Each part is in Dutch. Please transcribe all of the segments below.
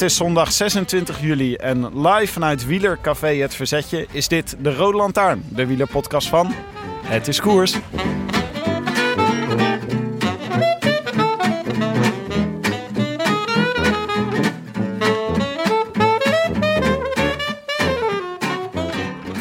Het is zondag 26 juli en live vanuit Wielercafé Het Verzetje is dit de Rode Lantaarn, de wielerpodcast van Het is Koers.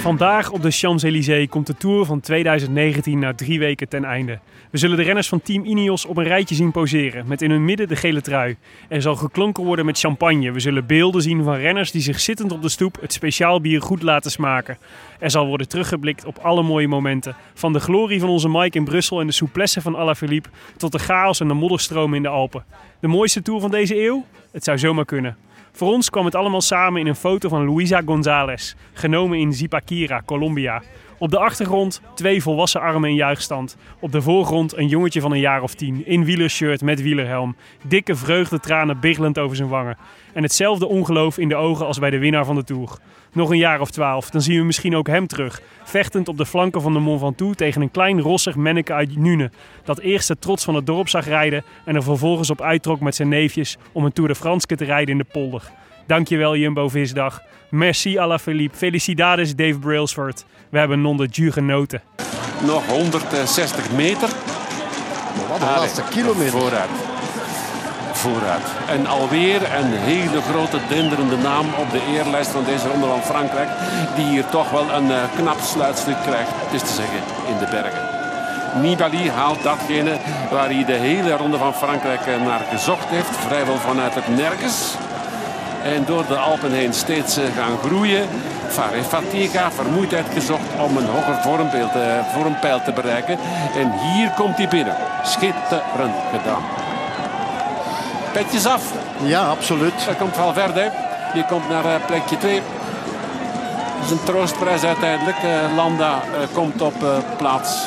Vandaag op de Champs-Élysées komt de Tour van 2019 na drie weken ten einde. We zullen de renners van Team Ineos op een rijtje zien poseren, met in hun midden de gele trui. Er zal geklonken worden met champagne. We zullen beelden zien van renners die zich zittend op de stoep het speciaal bier goed laten smaken. Er zal worden teruggeblikt op alle mooie momenten. Van de glorie van onze Mike in Brussel en de souplesse van Alaphilippe tot de chaos en de modderstromen in de Alpen. De mooiste Tour van deze eeuw? Het zou zomaar kunnen. Voor ons kwam het allemaal samen in een foto van Luisa González, genomen in Zipaquira, Colombia. Op de achtergrond twee volwassen armen in juichstand. Op de voorgrond een jongetje van een jaar of tien, in wielershirt met wielerhelm. Dikke vreugdetranen biggelend over zijn wangen. En hetzelfde ongeloof in de ogen als bij de winnaar van de Tour. Nog een jaar of twaalf, dan zien we misschien ook hem terug. Vechtend op de flanken van de Mont Ventoux tegen een klein rossig manneke uit Nune. Dat eerst de trots van het dorp zag rijden en er vervolgens op uittrok met zijn neefjes om een Tour de France te rijden in de polder. Dankjewel Jumbo-Visdag. Merci Alaphilippe. Felicidades Dave Brailsford. We hebben non de jus genoten. Nog 160 meter. Wat een laatste kilometer. Vooruit. Vooruit. En alweer een hele grote denderende naam op de eerlijst van deze ronde van Frankrijk. Die hier toch wel een uh, knap sluitstuk krijgt. Het is te zeggen in de bergen. Nibali haalt datgene waar hij de hele ronde van Frankrijk eh, naar gezocht heeft. Vrijwel vanuit het nergens. En door de Alpen heen steeds uh, gaan groeien. Fare Fatiga, vermoeidheid gezocht om een hoger vormpeil te bereiken. En hier komt hij binnen. Schitterend gedaan. Petjes af. Ja, absoluut. Daar komt Valverde. Die komt naar uh, plekje 2. Dat is een troostprijs uiteindelijk. Uh, Landa uh, komt op plaats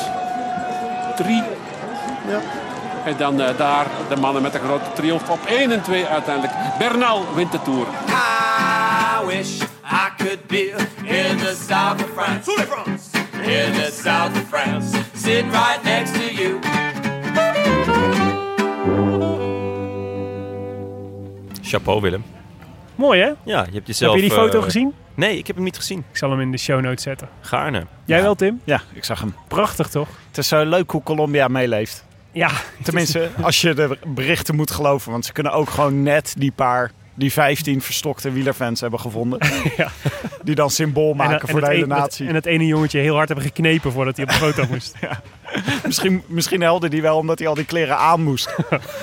3. Ja. En dan daar de mannen met de grote triomf op 1 en 2 uiteindelijk. Bernal wint de Tour. I wish I could be in the south of France. In the south of France. Sitting right next to you. Chapeau Willem. Mooi hè? Ja, je hebt jezelf... Heb je die foto uh, gezien? Nee, ik heb hem niet gezien. Ik zal hem in de show notes zetten. Gaarne. Jij wel Tim? Ja, ik zag hem. Prachtig toch? Het is zo leuk hoe Colombia meeleeft. Ja. Tenminste, als je de berichten moet geloven. Want ze kunnen ook gewoon net die paar, die 15 verstokte wielerfans hebben gevonden. ja. Die dan symbool maken en, voor en de hele een, natie. En het ene jongetje heel hard hebben geknepen voordat hij op de foto moest. ja. misschien, misschien helde die wel omdat hij al die kleren aan moest.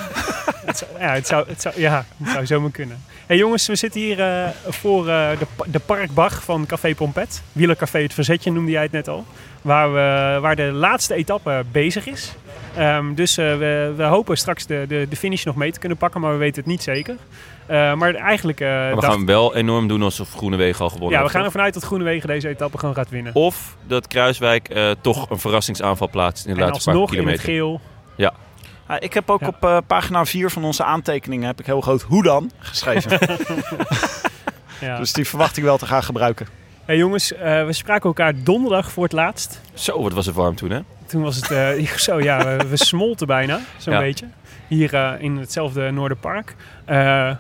het zou, ja, het zou, het zou, ja, het zou zomaar kunnen. Hey jongens, we zitten hier uh, voor uh, de, de Parkbach van Café Pompet. Wielercafé Het Verzetje noemde jij het net al. Waar, we, waar de laatste etappe bezig is. Um, dus uh, we, we, hopen straks de, de, de, finish nog mee te kunnen pakken, maar we weten het niet zeker. Maar eigenlijk... Maar we dacht... gaan wel enorm doen alsof Groenewegen al gewonnen Ja, we heeft, gaan ervan uit dat Groenewegen deze etappe gewoon gaat winnen. Of dat Kruiswijk toch een verrassingsaanval plaatst in de en laatste paar kilometer. in het geel. Ja. Ja, ik heb ook Ja. op uh, pagina 4 van onze aantekeningen heb ik heel groot hoe dan geschreven. Ja. dus die verwacht ik wel te gaan gebruiken. Hey jongens, uh, we spraken elkaar donderdag voor het laatst. Zo, wat was het warm toen hè? Toen was het uh, zo, ja, we, we smolten bijna, zo'n Ja. beetje. Hier uh, in hetzelfde Noorderpark. Uh,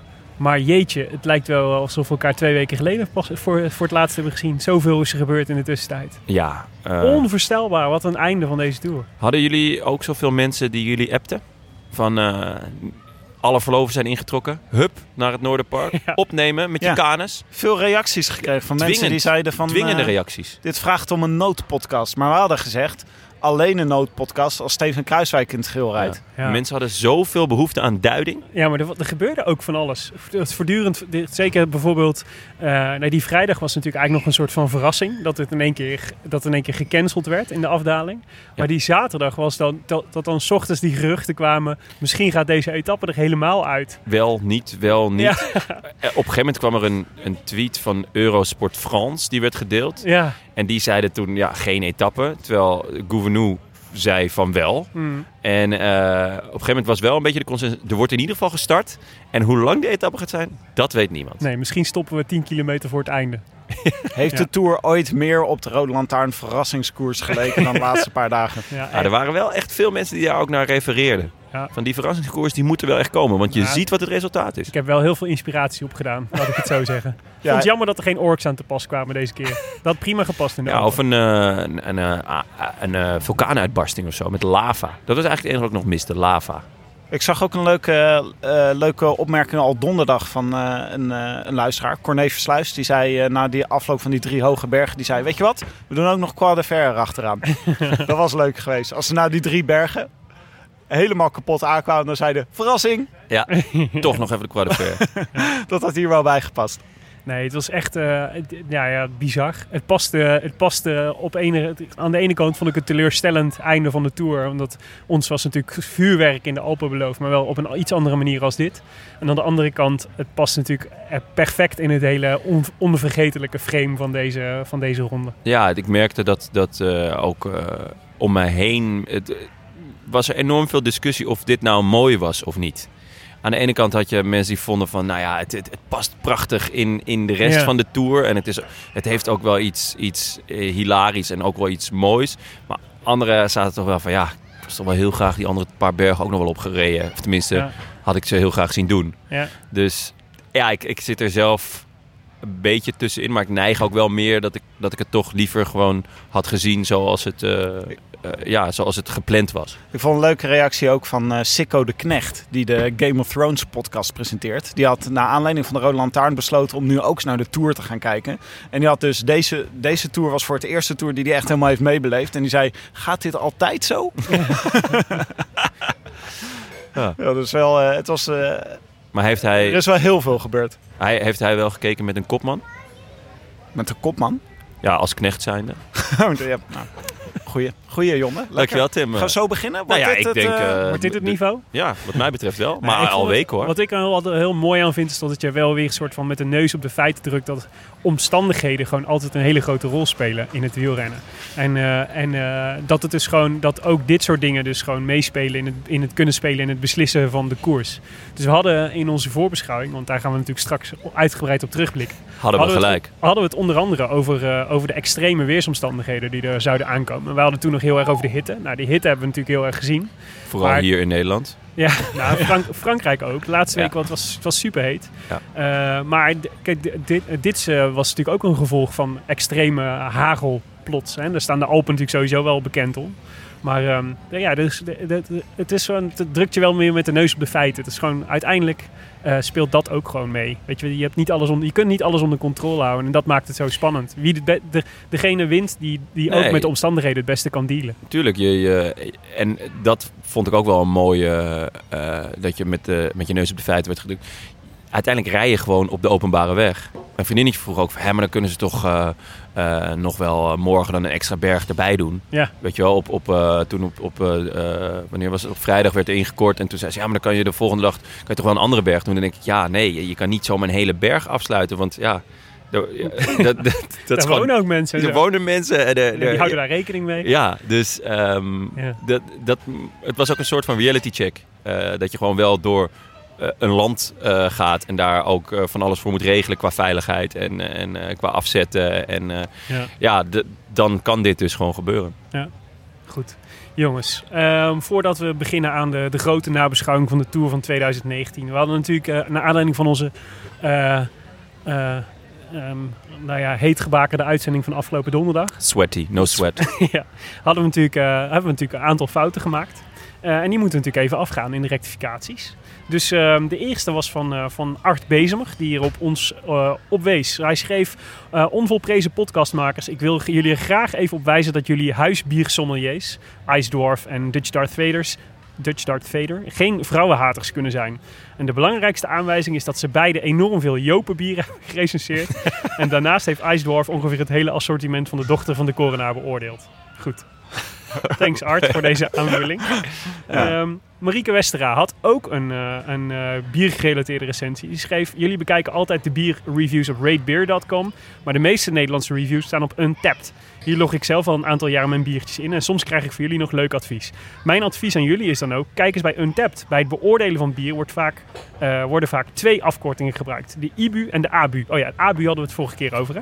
maar jeetje, het lijkt wel alsof we elkaar twee weken geleden pas voor, voor het laatst hebben gezien. Zoveel is er gebeurd in de tussentijd. Ja. eh, Onvoorstelbaar, wat een einde van deze tour. hadden jullie ook zoveel mensen die jullie appten? Van eh, alle verloven zijn ingetrokken. Hup, naar het Noorderpark. Ja. Opnemen met je Ja. kanus. Veel reacties gekregen van mensen die zeiden van... Dwingende eh, reacties. dit vraagt om een noodpodcast. Maar we hadden gezegd, alleen een noodpodcast als Steven Kruiswijk in het geel rijdt. Ja. Mensen hadden zoveel behoefte aan duiding. Ja, maar er, er gebeurde ook van alles. Het Voortdurend, zeker bijvoorbeeld, eh, nee, die vrijdag was natuurlijk eigenlijk nog een soort van verrassing. Dat het in één keer, dat het in één keer gecanceld werd in de afdaling. Maar die zaterdag was dan, dat, dat dan 's ochtends die geruchten kwamen. Misschien gaat deze etappe er helemaal uit. Wel, niet, wel, niet. Ja. Eh, Op een gegeven moment kwam er een, een tweet van Eurosport France. Die werd gedeeld. Ja, En die zeiden toen, ja, geen etappe. Terwijl Gouvenou zei van wel. mm, En eh, op een gegeven moment was wel een beetje de consensus. Er wordt in ieder geval gestart. En hoe lang de etappe gaat zijn, dat weet niemand. nee, misschien stoppen we 10 kilometer voor het einde. Heeft Ja. de Tour ooit meer op de Rode Lantaarn verrassingskoers geleken dan de laatste paar dagen? Ja, Ja, er waren wel echt veel mensen die daar ook naar refereerden. Ja. Van die verrassingskoers, die moeten wel echt komen. Want je Ja. ziet wat het resultaat is. Ik heb wel heel veel inspiratie opgedaan, laat ik het zo zeggen. Ik Ja. vond het jammer dat er geen orks aan te pas kwamen deze keer. Dat had prima gepast in de Ja, of een, eh, een, een, eh, een eh, vulkaanuitbarsting of zo met lava. Dat was eigenlijk het enige wat ik nog miste, lava. Ik zag ook een leuke, eh, leuke opmerking al donderdag van eh, een, eh, een luisteraar, Corné Versluis. Die zei na die afloop van die drie hoge bergen, die zei, weet je wat? We doen ook nog Croix de Fer achteraan. dat was leuk geweest. Als ze nou die drie bergen helemaal kapot aankwamen, dan zeiden, verrassing, Ja, toch nog even de Croix de Fer. dat had hier wel bij gepast. Nee, het was echt eh, het- ja, ja, bizar. Het paste, het paste op ene, aan de ene kant vond ik het teleurstellend einde van de Tour. Omdat ons was natuurlijk vuurwerk in de Alpen beloofd, maar wel op een iets andere manier als dit. En aan de andere kant, het past natuurlijk eh, perfect in het hele on, onvergetelijke frame van deze, van deze ronde. Ja, ik merkte dat, dat eh, ook eh, om mij heen... Het, was er enorm veel discussie of dit nou mooi was of niet. Aan de ene kant had je mensen die vonden van... Nou ja, het, het, het past prachtig in, in de rest Ja. van de Tour. En het, is, het heeft ook wel iets, iets eh, hilarisch en ook wel iets moois. Maar anderen zaten toch wel van... Ja, ik was toch wel heel graag die andere paar bergen ook nog wel opgereden. Of tenminste, Ja. had ik ze heel graag zien doen. Ja. Dus ja, ik, ik zit er zelf een beetje tussenin. Maar ik neig ook wel meer dat ik, dat ik het toch liever gewoon had gezien zoals het, eh, eh, ja, zoals het gepland was. Ik vond een leuke reactie ook van eh Sikko de Knecht, die de Game of Thrones podcast presenteert. Die had na aanleiding van de Rode Lantaarn besloten om nu ook eens naar de Tour te gaan kijken. En die had dus deze, deze Tour was voor het eerste Tour die hij echt helemaal heeft meebeleefd. En die zei, gaat dit altijd zo? Ja. ja, dus wel, eh, het was, eh, Maar heeft er hij, is wel heel veel gebeurd. hij, heeft hij wel gekeken met een kopman? Met de kopman. Ja, als knecht zijnde. ja, nou, goeie, goeie jongen. Dankjewel Tim. Gaan we zo beginnen? Nou Wordt ja, dit ik het, denk... eh, eh, Wordt dit het niveau? Ja, wat mij betreft wel. Nee, Maar ik al vond het- weken hoor. Wat ik er altijd heel mooi aan vind, is dat je wel weer een soort van met de neus op de feiten drukt dat omstandigheden gewoon altijd een hele grote rol spelen in het wielrennen. En, eh, en eh, dat het dus gewoon, dat ook dit soort dingen dus gewoon meespelen in het, in het kunnen spelen in het beslissen van de koers. Dus we hadden in onze voorbeschouwing, want daar gaan we natuurlijk straks uitgebreid op terugblikken. Hadden we hadden gelijk. Het, hadden we het onder andere over, eh, over de extreme weersomstandigheden die er zouden aankomen. We hadden toen nog heel erg over de hitte. Nou, die hitte hebben we natuurlijk heel erg gezien. Vooral maar- hier in Nederland. Ja, nou, Frank- Frankrijk ook. De laatste Ja. week was, was, was super heet. Ja. Eh, maar kijk, dit, dit eh, was natuurlijk ook een gevolg van extreme hagel plots. Hè. Daar staan de Alpen natuurlijk sowieso wel bekend om. Maar ehm, ja, dus, het, is gewoon, het drukt je wel meer met de neus op de feiten. Het is gewoon, uiteindelijk eh, speelt dat ook gewoon mee. Weet je, je, hebt niet alles onder, je kunt niet alles onder controle houden. En dat maakt het zo spannend. Wie de, be- de, degene wint die, die ook met de omstandigheden het beste kan dealen. Tuurlijk, je, je, en dat vond ik ook wel een mooie, eh, dat je met, de, met je neus op de feiten werd gedrukt. Uiteindelijk rij je gewoon op de openbare weg. Mijn vriendinnetje vroeg ook van, hè, maar dan kunnen ze toch eh, eh, nog wel morgen dan een extra berg erbij doen. Ja. Weet je wel, op, op, eh, toen op, op eh, wanneer was het? Op vrijdag werd er ingekort. En toen zei ze, ja, maar dan kan je de volgende dag kan je toch wel een andere berg doen. En dan denk ik, ja, nee, je- kan niet zomaar een hele berg afsluiten. Want ja, dat, dat, dat, Daar gewoon- wonen ook mensen. en er zo. wonen mensen. En de, die de- houden daar rekening mee. ja, dus ehm, Ja. dat, dat, het was ook een soort van reality check. Dat je gewoon wel door een land eh, gaat en daar ook eh, van alles voor moet regelen qua veiligheid en, eh, en eh, qua afzetten. En eh, Ja. ja, dan kan dit dus gewoon gebeuren. Goed. Jongens, ehm, voordat we beginnen aan de, de grote nabeschouwing van de Tour van 2019. We hadden natuurlijk, eh naar aanleiding van onze eh, eh, ehm, nou ja, heetgebakerde uitzending van afgelopen donderdag... Sweaty, no sweat. ja, hadden we natuurlijk, eh, hebben we natuurlijk een aantal fouten gemaakt. Eh, en die moeten natuurlijk even afgaan in de rectificaties. Dus ehm, de eerste was van, eh, van Art Bezemer, die hier op ons eh, opwees. Hij schreef, eh, onvolprezen podcastmakers, ik wil jullie graag even op wijzen dat jullie huisbiersommeliers, Ice Dwarf en Dutch Darth Vaders, Dutch Darth Vader, geen vrouwenhaters kunnen zijn. En de belangrijkste aanwijzing is dat ze beide enorm veel Jopenbieren hebben gerecenseerd. en daarnaast heeft Ice Dwarf ongeveer het hele assortiment van de dochter van de coronaar beoordeeld. Goed. Thanks Art voor deze aanvulling. Ehm, Marieke Westera had ook een, eh, een eh, biergerelateerde recensie. Die schreef, jullie bekijken altijd de bierreviews op ratebeer.com. Maar de meeste Nederlandse reviews staan op Untapped. Hier log ik zelf al een aantal jaar mijn biertjes in. En soms krijg ik voor jullie nog leuk advies. Mijn advies aan jullie is dan ook, kijk eens bij Untapped. Bij het beoordelen van bier wordt vaak, eh, worden vaak twee afkortingen gebruikt. De IBU en de ABU. Oh ja, het ABU hadden we het vorige keer over hè.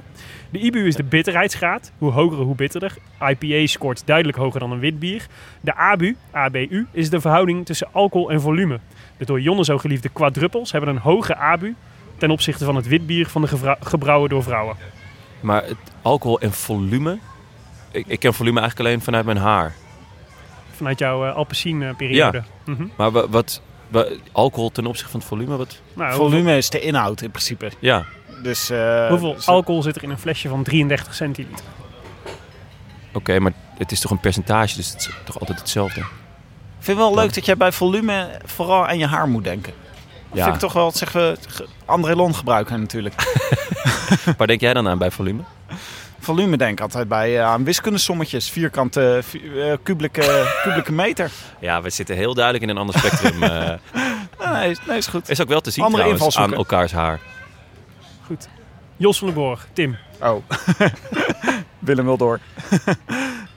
De IBU is de bitterheidsgraad. Hoe hoger, hoe bitterder. IPA scoort duidelijk hoger dan een wit bier. De ABU, ABU, is de verhouding tussen alcohol en volume. De door Jonne zo geliefde quadruppels hebben een hoge ABU ten opzichte van het wit bier van de gebrouwen door vrouwen. Maar het alcohol en volume... Ik, ik ken volume eigenlijk alleen vanuit mijn haar. Vanuit jouw uh, Alpecin-periode. Mhm. Maar wa- wat... wa- alcohol ten opzichte van het volume? Wat? Nou, hoeveel, Volume is de inhoud in principe. Ja, Dus, eh, hoeveel dus- alcohol zit er in een flesje van 33 centiliter? oké, maar het is toch een percentage, dus het is toch altijd hetzelfde? Ik vind het wel leuk dat jij bij volume vooral aan je haar moet denken. Ja. Vind ik toch wel, zeggen we, André Lon gebruiken natuurlijk. Waar denk jij dan aan bij volume? Volume denk ik altijd bij eh, aan wiskundesommetjes. Vierkante, vi- eh, kubieke, kubieke meter. Ja, we zitten heel duidelijk in een ander spectrum. eh Nee, is- nee, is goed. is ook wel te zien Andere trouwens aan elkaars haar. Goed. Jos van den Borg, Tim. Oh. Willem wil door.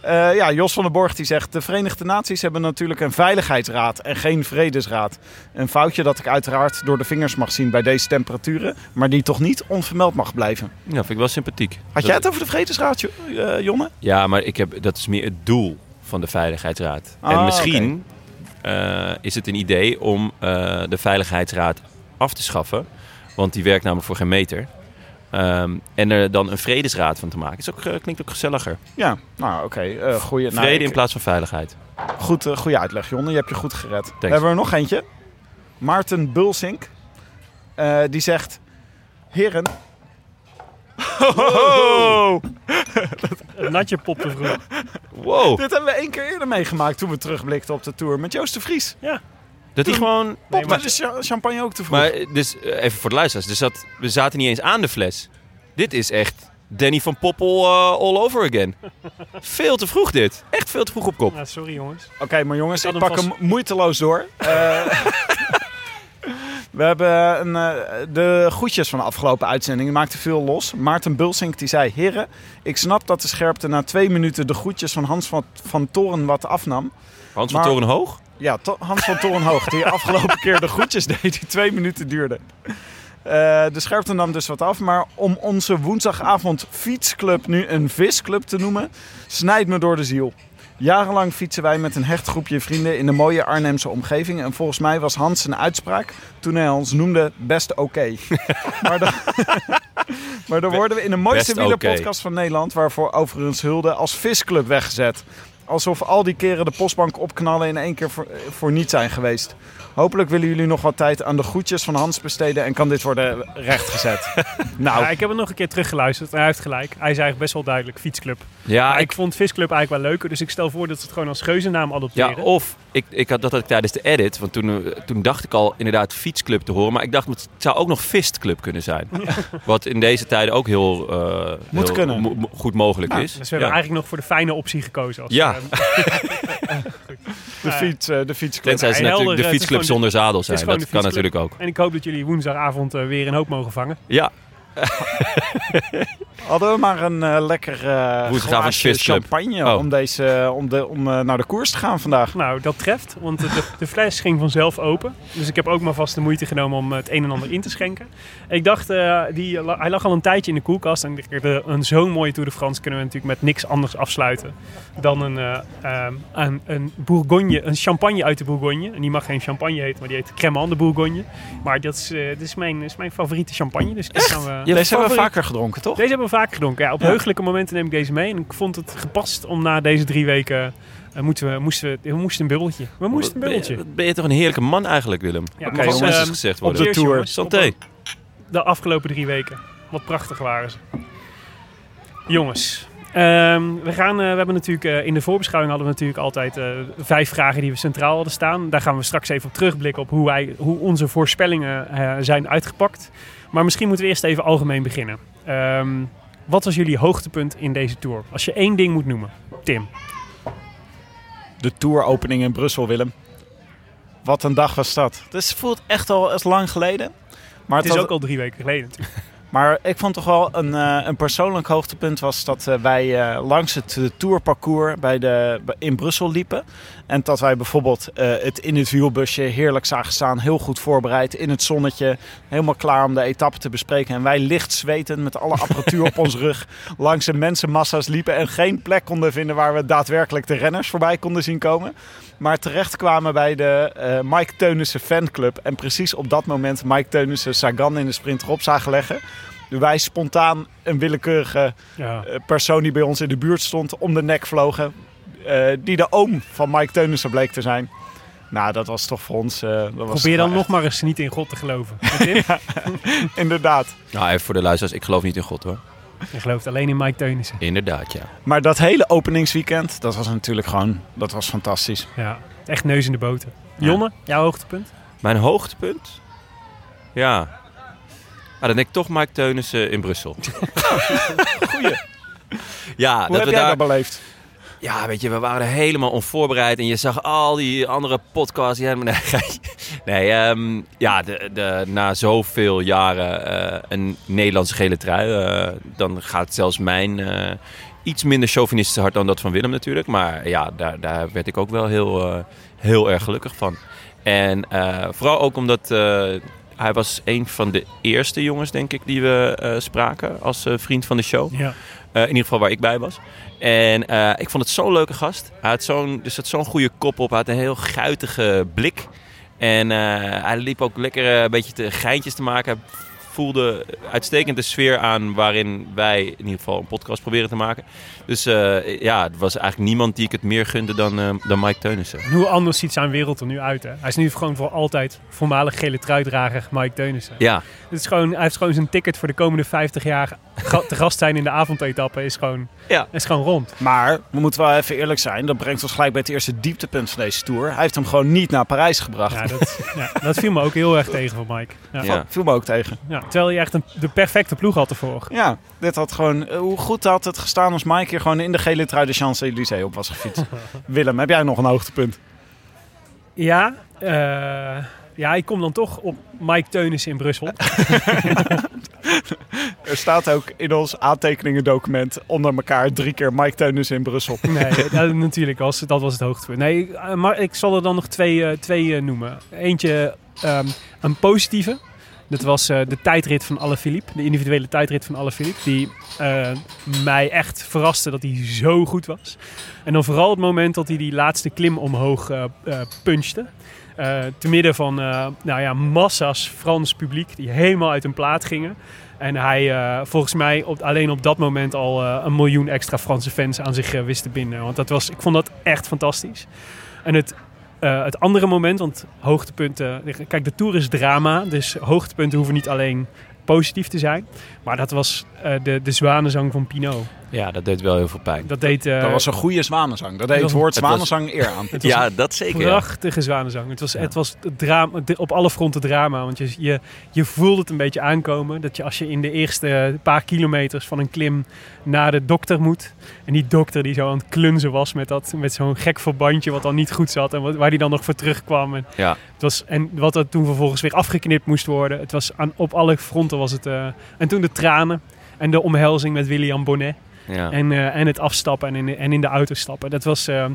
Eh, ja, Jos van den Borg die zegt... De Verenigde Naties hebben natuurlijk een veiligheidsraad en geen vredesraad. Een foutje dat ik uiteraard door de vingers mag zien bij deze temperaturen... maar die toch niet onvermeld mag blijven. Ja, vind ik wel sympathiek. Had Dat- jij het over de vredesraad, eh, Jonne? Ja, maar ik heb, dat is meer het doel van de Veiligheidsraad. Ah, en misschien eh, is het een idee om de Veiligheidsraad af te schaffen. Want die werkt namelijk voor geen meter. Ehm, en er dan een vredesraad van te maken. Is ook, eh, klinkt ook gezelliger. Ja, nou oké. eh goeie, nou, Vrede ik- in plaats van veiligheid. Goed, eh, goede uitleg, Jonne. Je hebt je goed gered. Thanks. hebben we er nog eentje. Maarten Bulsink. Eh, die zegt... Heren... Een natje pop te vroeg. Wow. Dit hebben we één keer eerder meegemaakt toen we terugblikten op de tour met Joost de Vries. Dat hij gewoon... Pop maar- de cha- champagne ook te vroeg. Maar eh, dus, eh, even voor de luisteraars. Dus dat, we zaten niet eens aan de fles. Dit is echt Danny van Poppel eh, all over again. Veel te vroeg dit. Echt veel te vroeg op kop. Nou, sorry jongens. Oké, maar jongens, Ik pak hem hem moeiteloos door. Eh, we hebben een, eh, de goedjes van de afgelopen uitzending. Die maakte veel los. Maarten Bulsink die zei... Heren, ik snap dat de scherpte na twee minuten de goedjes van Hans van, van Toren wat afnam. Hans van Maar- Torenhoog? Ja, Hans van Torenhoog, die afgelopen keer de groetjes deed, die twee minuten duurde. Eh, de scherpte nam dus wat af, maar om onze woensdagavond fietsclub nu een visclub te noemen, snijdt me door de ziel. Jarenlang fietsen wij met een hecht groepje vrienden in de mooie Arnhemse omgeving. En volgens mij was Hans zijn uitspraak toen hij ons noemde best oké. maar, dan- maar dan worden we in de mooiste wielerpodcast van Nederland, waarvoor overigens Hulde, als visclub weggezet. Alsof al die keren de postbank opknallen in één keer voor, voor niet zijn geweest. Hopelijk willen jullie nog wat tijd aan de groetjes van Hans besteden en kan dit worden rechtgezet. nou, Ja, ik heb hem nog een keer teruggeluisterd en hij heeft gelijk. Hij is eigenlijk best wel duidelijk fietsclub. Ja, ik vond Visclub eigenlijk wel leuker, dus ik stel voor dat ze het gewoon als geuzennaam adopteren. ja of ik, ik had, dat had ik tijdens de edit. Want toen, eh, toen dacht ik al inderdaad fietsclub te horen. Maar ik dacht, het zou ook nog fistclub kunnen zijn. Wat in deze tijden ook heel, eh, Moet heel kunnen. mo- goed mogelijk is. Dus we hebben Ja. eigenlijk nog voor de fijne optie gekozen. Als, Ja. eh, de, fiets, eh, de fietsclub. Tenzij ze natuurlijk de fietsclub zonder zadel zijn. Dat kan natuurlijk ook. en ik hoop dat jullie woensdagavond weer een hoop mogen vangen. Ja, Hadden we maar een eh, lekker eh visclub. champagne Oh. om, deze, om, de, om eh, naar de koers te gaan vandaag. Nou, dat treft, want de, de, fles ging vanzelf open. Dus ik heb ook maar vast de moeite genomen om het een en ander in te schenken. Ik dacht, eh, die, hij lag al een tijdje in de koelkast. En ik dacht, een zo'n mooie Tour de France kunnen we natuurlijk met niks anders afsluiten dan een, eh, ehm, een, een Bourgogne, een champagne uit de Bourgogne. En die mag geen champagne heten, maar die heet Cremant de Bourgogne. Maar dat is, eh, dit is, mijn, is mijn favoriete champagne, dus die gaan we, Deze hebben we vaker gedronken, toch? Deze hebben we vaak gedronken. Ja, op Ja. heugelijke momenten neem ik deze mee. En ik vond het gepast om na deze drie weken... eh, moeten we, moesten we, we moesten een bubbeltje. We moesten een Ben bubbeltje. je, ben je toch een heerlijke man eigenlijk, Willem? Ja, Oké, maar jongens. gezegd op worden. de tour. Santé. Op De afgelopen drie weken. Wat prachtig waren ze. Jongens, ehm, we, gaan, eh, we hebben natuurlijk eh, in de voorbeschouwing hadden we natuurlijk altijd eh, vijf vragen die we centraal hadden staan. Daar gaan we straks even op terugblikken op hoe, wij, hoe onze voorspellingen eh, zijn uitgepakt. Maar misschien moeten we eerst even algemeen beginnen. Ehm, wat was jullie hoogtepunt in deze tour? Als je één ding moet noemen. Tim. De touropening in Brussel, Willem. Wat een dag was dat. Dus het voelt echt al eens lang geleden. Maar Het is ook al drie weken geleden natuurlijk. Maar ik vond toch wel een, eh, een persoonlijk hoogtepunt was dat eh, wij eh, langs het tourparcours bij de, in Brussel liepen. En dat wij bijvoorbeeld eh, het in het wielbusje heerlijk zagen staan. Heel goed voorbereid in het zonnetje. Helemaal klaar om de etappe te bespreken. En wij licht zwetend met alle apparatuur op ons rug langs de mensenmassa's liepen. En geen plek konden vinden waar we daadwerkelijk de renners voorbij konden zien komen. Maar terecht kwamen bij de eh, Mike Teunissen fanclub. En precies op dat moment Mike Teunissen Sagan in de sprint erop zagen leggen. Wij spontaan een willekeurige Ja. eh, persoon die bij ons in de buurt stond om de nek vlogen. Eh, die de oom van Mike Teunissen bleek te zijn. Nou, dat was toch voor ons... eh, dat was Probeer dan nog maar eens niet in God te geloven. Echt- Inderdaad. Nou, even voor de luisteraars, ik geloof niet in God hoor. Je gelooft alleen in Mike Teunissen. Inderdaad, ja. Maar dat hele openingsweekend, dat was natuurlijk gewoon... Dat was fantastisch. Ja, echt neus in de boter. Ja. Jonne, jouw hoogtepunt? Mijn hoogtepunt? Ja. Ah, dan denk ik toch Mike Teunissen in Brussel. Goeie. Ja, Hoe dat heb we jij daar... dat beleefd? Ja, weet je, we waren helemaal onvoorbereid. En je zag al die andere podcasts. Ja, nee, ehm, ja, de, de, na zoveel jaren eh, een Nederlandse gele trui. eh, dan gaat zelfs mijn eh, iets minder chauvinistische hart dan dat van Willem natuurlijk. Maar ja, daar, daar werd ik ook wel heel, heel erg gelukkig van. En vooral ook omdat hij was een van de eerste jongens, denk ik, die we spraken als vriend van de show. Ja. Eh, in ieder geval waar ik bij was. En eh, ik vond het zo'n leuke gast. Hij had zo'n, dus had zo'n goede kop op. Hij had een heel guitige blik. En eh, hij liep ook lekker een beetje te geintjes te maken. Voelde uitstekend de sfeer aan waarin wij in ieder geval een podcast proberen te maken. Dus ja, er was eigenlijk niemand die ik het meer gunde dan, dan Mike Teunissen. En hoe anders ziet zijn wereld er nu uit? Hè? Hij is nu gewoon voor altijd voormalig gele truidrager Mike Teunissen. Ja, Het is gewoon, hij heeft gewoon zijn ticket voor de komende 50 jaar te gast zijn in de avondetappe. Is gewoon, Ja. is gewoon rond. Maar we moeten wel even eerlijk zijn. Dat brengt ons gelijk bij het eerste dieptepunt van deze tour. Hij heeft hem gewoon niet naar Parijs gebracht. Ja, dat, ja, dat viel me ook heel erg tegen van Mike. Ja. Ja. Viel me ook tegen. Ja, terwijl hij echt een, de perfecte ploeg had ervoor. Ja, dit had gewoon... eh, Hoe goed had het gestaan als Mike hier gewoon in de gele trui de Champs-Élysées op was gefietst. Willem, heb jij nog een hoogtepunt? Ja, eh, ja, ik kom dan toch op Mike Teunissen in Brussel. Er staat ook in ons aantekeningendocument onder elkaar drie keer Mike Teunissen in Brussel. Nee, dat, natuurlijk was, dat was het hoogtepunt. Nee, eh, maar ik zal er dan nog twee, eh, twee eh, noemen. Eentje ehm, een positieve. Dat was de tijdrit van Alaphilippe. De individuele tijdrit van Alaphilippe. Die eh, mij echt verraste dat hij zo goed was. En dan vooral het moment dat hij die laatste klim omhoog punchte. Eh, te midden van eh, nou ja, massa's Frans publiek die helemaal uit hun plaat gingen. En hij eh, volgens mij op, alleen op dat moment al een miljoen extra Franse fans aan zich wist te binden. Want dat was, ik vond dat echt fantastisch. En het, het andere moment, want hoogtepunten... Kijk, de Tour is drama, dus hoogtepunten hoeven niet alleen positief te zijn. Maar dat was de, de zwanenzang van Pinot. Ja, dat deed wel heel veel pijn. Dat deed... eh, Dat was een goede zwanenzang. Dat deed het woord zwanenzang eer aan. het was Ja, dat zeker. ja. prachtige zwanenzang. Het was, het was het drama, op alle fronten drama. Want je, je, je voelde het een beetje aankomen. Dat je als je in de eerste paar kilometers van een klim naar de dokter moet. En die dokter die zo aan het klunzen was met, dat, met zo'n gek verbandje wat dan niet goed zat. En wat- waar die dan nog voor terugkwam. En, Ja. het was, en wat er toen vervolgens weer afgeknipt moest worden. Het was aan, op alle fronten was het... eh, en toen de tranen. En de omhelzing met William Bonnet. Ja. En, eh, en het afstappen en in, de, en in de auto stappen. Dat was, eh,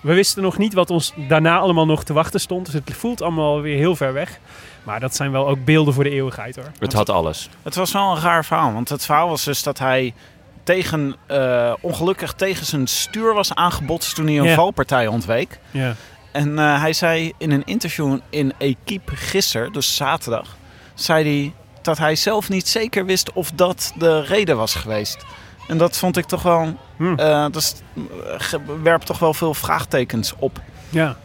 we wisten nog niet wat ons daarna allemaal nog te wachten stond. Dus het voelt allemaal weer heel ver weg. Maar dat zijn wel ook beelden voor de eeuwigheid hoor. Het had alles. Het was wel een raar verhaal. Want het verhaal was dus dat hij tegen, eh, ongelukkig tegen zijn stuur was aangebotst toen hij een Ja. valpartij ontweek. Ja. En eh, hij zei in een interview in Equipe gisteren, dus zaterdag, zei hij... dat hij zelf niet zeker wist of dat de reden was geweest. En dat vond ik toch wel. Hm. eh, dat ge- werpt toch wel veel vraagtekens op. Ja.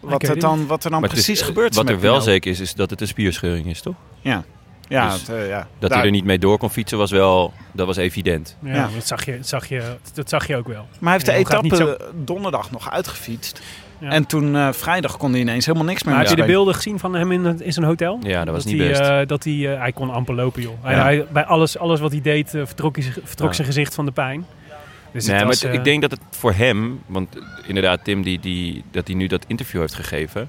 Wat, er het dan, wat er dan Maar het is- precies gebeurt. Wat met er wel Pino. zeker is, is dat het een spierscheuring is, toch? Ja, ja, Dus het, eh, ja. Dat Daar- hij er niet mee door kon fietsen was wel, dat was evident. Ja, Ja. Dat, zag je, dat, zag je, dat zag je ook wel. Maar hij heeft de Ja, etappe niet donderdag nog uitgefietst. Ja. En toen eh, vrijdag kon hij ineens helemaal niks meer Maar heb je de beelden gezien van hem in, in zijn hotel? Ja, dat was niet hij, best. eh, dat hij, eh, hij kon amper lopen, joh. Hij, Ja. hij- bij alles, alles wat hij deed, vertrok, hij, vertrok Ja. zijn gezicht van de pijn. Dus nee, het maar ik denk dat het voor hem, want inderdaad Tim die, die, dat hij nu dat interview heeft gegeven.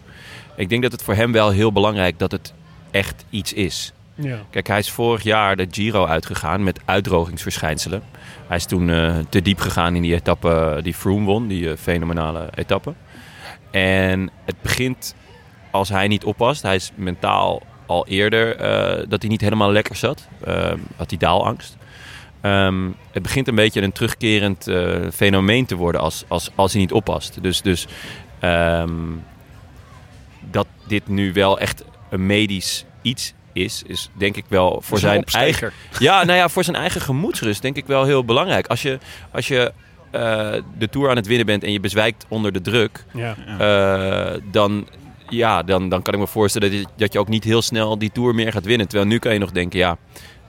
Ik denk dat het voor hem wel heel belangrijk dat het echt iets is. Ja. Kijk, hij is vorig jaar de Giro uitgegaan met uitdrogingsverschijnselen. Hij is toen eh, te diep gegaan in die etappe die Froome won, die fenomenale etappe. En het begint als hij niet oppast. Hij is mentaal al eerder eh, dat hij niet helemaal lekker zat. Eh, had hij daalangst. Ehm, het begint een beetje een terugkerend eh, fenomeen te worden als, als, als hij niet oppast. Dus, dus ehm, dat dit nu wel echt een medisch iets is, is denk ik wel voor zijn opsteker. eigen, ja, nou ja, voor zijn eigen gemoedsrust denk ik wel heel belangrijk. Als je, als je eh, de Tour aan het winnen bent en je bezwijkt onder de druk, Ja. eh, dan, ja, dan, dan kan ik me voorstellen dat je, dat je ook niet heel snel die Tour meer gaat winnen. Terwijl nu kan je nog denken, ja,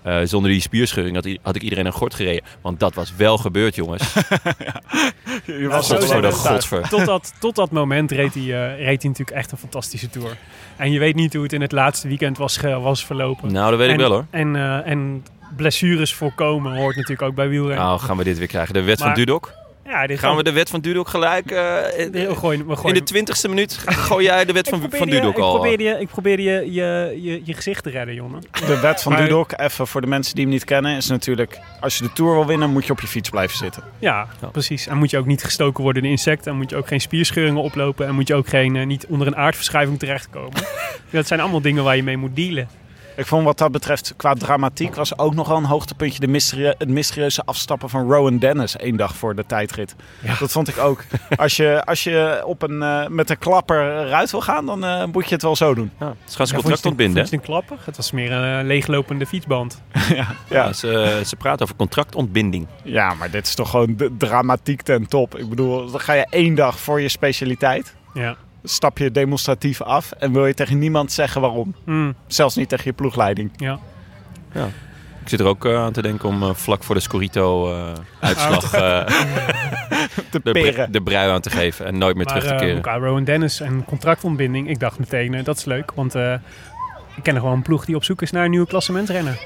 eh, zonder die spierscheuring had, had ik iedereen een gort gereden. Want dat was wel gebeurd, jongens. Je was zo Godver de zeggen. godver. Tot dat, tot dat moment reed hij, eh, reed hij natuurlijk echt een fantastische Tour. En je weet niet hoe het in het laatste weekend was, was verlopen. Nou, dat weet ik wel hoor. En, eh, en blessures voorkomen hoort natuurlijk ook bij wielrennen. Nou, gaan we dit weer krijgen. De wet van Dudok. ja, dit Gaan we de wet van Dudok gelijk... eh, in, We gooien, we in gooien- de twintigste minuut gooi jij de wet van, van Dudok al. Ik probeerde, je, ik probeerde je, je, je, je gezicht te redden, jongen. De wet van Maar- Dudok, even voor de mensen die hem niet kennen, is natuurlijk... Als je de Tour wil winnen, moet je op je fiets blijven zitten. Ja, Ja. precies. En moet je ook niet gestoken worden in insecten. En moet je ook geen spierscheuringen oplopen. En moet je ook geen, eh, niet onder een aardverschuiving terechtkomen. dat zijn allemaal dingen waar je mee moet dealen. Ik vond wat dat betreft, qua dramatiek, was ook nog wel een hoogtepuntje de mysterie- het mysterieuze afstappen van Rowan Dennis één dag voor de tijdrit. Ja. Dat vond ik ook. Als je, als je op een, eh, met een klapper eruit wil gaan, dan eh, moet je het wel zo doen. Ja, ze gaan Ja, zijn vond je contract het- ontbinden. het een klapper? Het was meer een eh, leeglopende fietsband. ja, Ja, ze, ze praten over contractontbinding. ja, maar dit is toch gewoon de dramatiek ten top. Ik bedoel, dan ga je één dag voor je specialiteit, Ja. Stap je demonstratief af en wil je tegen niemand zeggen waarom. Mm, Zelfs niet tegen je ploegleiding. ja. Ik zit er ook eh, aan te denken om eh, vlak voor de Scorito-uitslag. Te de, de brui aan te geven en nooit meer Maar terug te eh, keren. qua Rowan Dennis en contractontbinding. Ik dacht meteen, eh, dat is leuk. Want eh, ik ken nog wel een ploeg die op zoek is naar een nieuwe klassementrenner.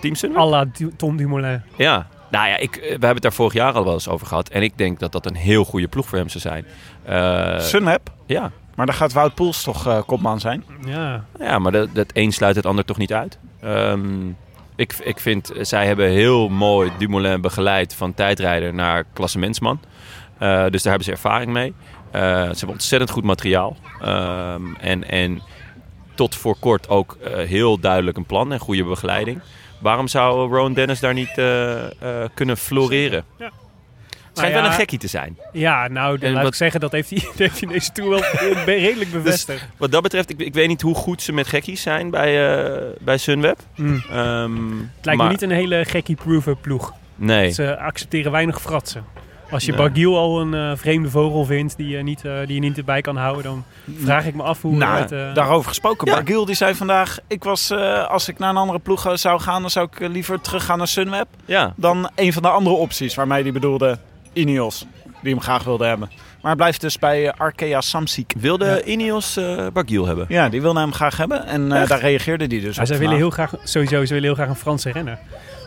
Team Sunweb? à la Du- Tom Dumoulin. Ja. Nou ja, ik, eh, we hebben het daar vorig jaar al wel eens over gehad. En ik denk dat dat een heel goede ploeg voor hem zou zijn. Eh, Sunweb, ja. maar dan gaat Wout Poels toch eh, kopman zijn? Ja, ja, maar dat, dat een sluit het ander toch niet uit. Ehm, ik, ik vind, zij hebben heel mooi Dumoulin begeleid van tijdrijder naar klassementsman. Eh, dus daar hebben ze ervaring mee. Eh, ze hebben ontzettend goed materiaal. Ehm, en, en tot voor kort ook eh, heel duidelijk een plan en goede begeleiding. Waarom zou Rowan Dennis daar niet eh, eh, kunnen floreren? Ja. Het schijnt Nou wel een gekkie te zijn. ja nou, dan En laat wat- ik zeggen, dat heeft hij, dat heeft hij in deze tour wel redelijk bevestigd. Wat dat betreft, ik, ik weet niet hoe goed ze met gekkies zijn bij, eh, bij Sunweb. Mm. Ehm, Het lijkt maar- me niet een hele gekkie-proven ploeg. Nee. Ze accepteren weinig fratsen. Als je Nee. Bargiel al een eh, vreemde vogel vindt die je, niet, eh, die je niet erbij kan houden, dan vraag ik me af hoe Nou, het... eh, daarover gesproken. Ja. Bargiel die zei vandaag, ik was, eh, als ik naar een andere ploeg eh, zou gaan, dan zou ik eh, liever teruggaan naar Sunweb Ja. dan een van de andere opties waarmee hij bedoelde Ineos, die hem graag wilde hebben. Maar hij blijft dus bij eh, Arkea Samsic. Wilde Ineos eh Bargiel hebben? Ja, die wilde hem graag hebben en eh, daar reageerde hij dus Ja, op. willen heel graag, sowieso, ze willen heel graag een Franse renner.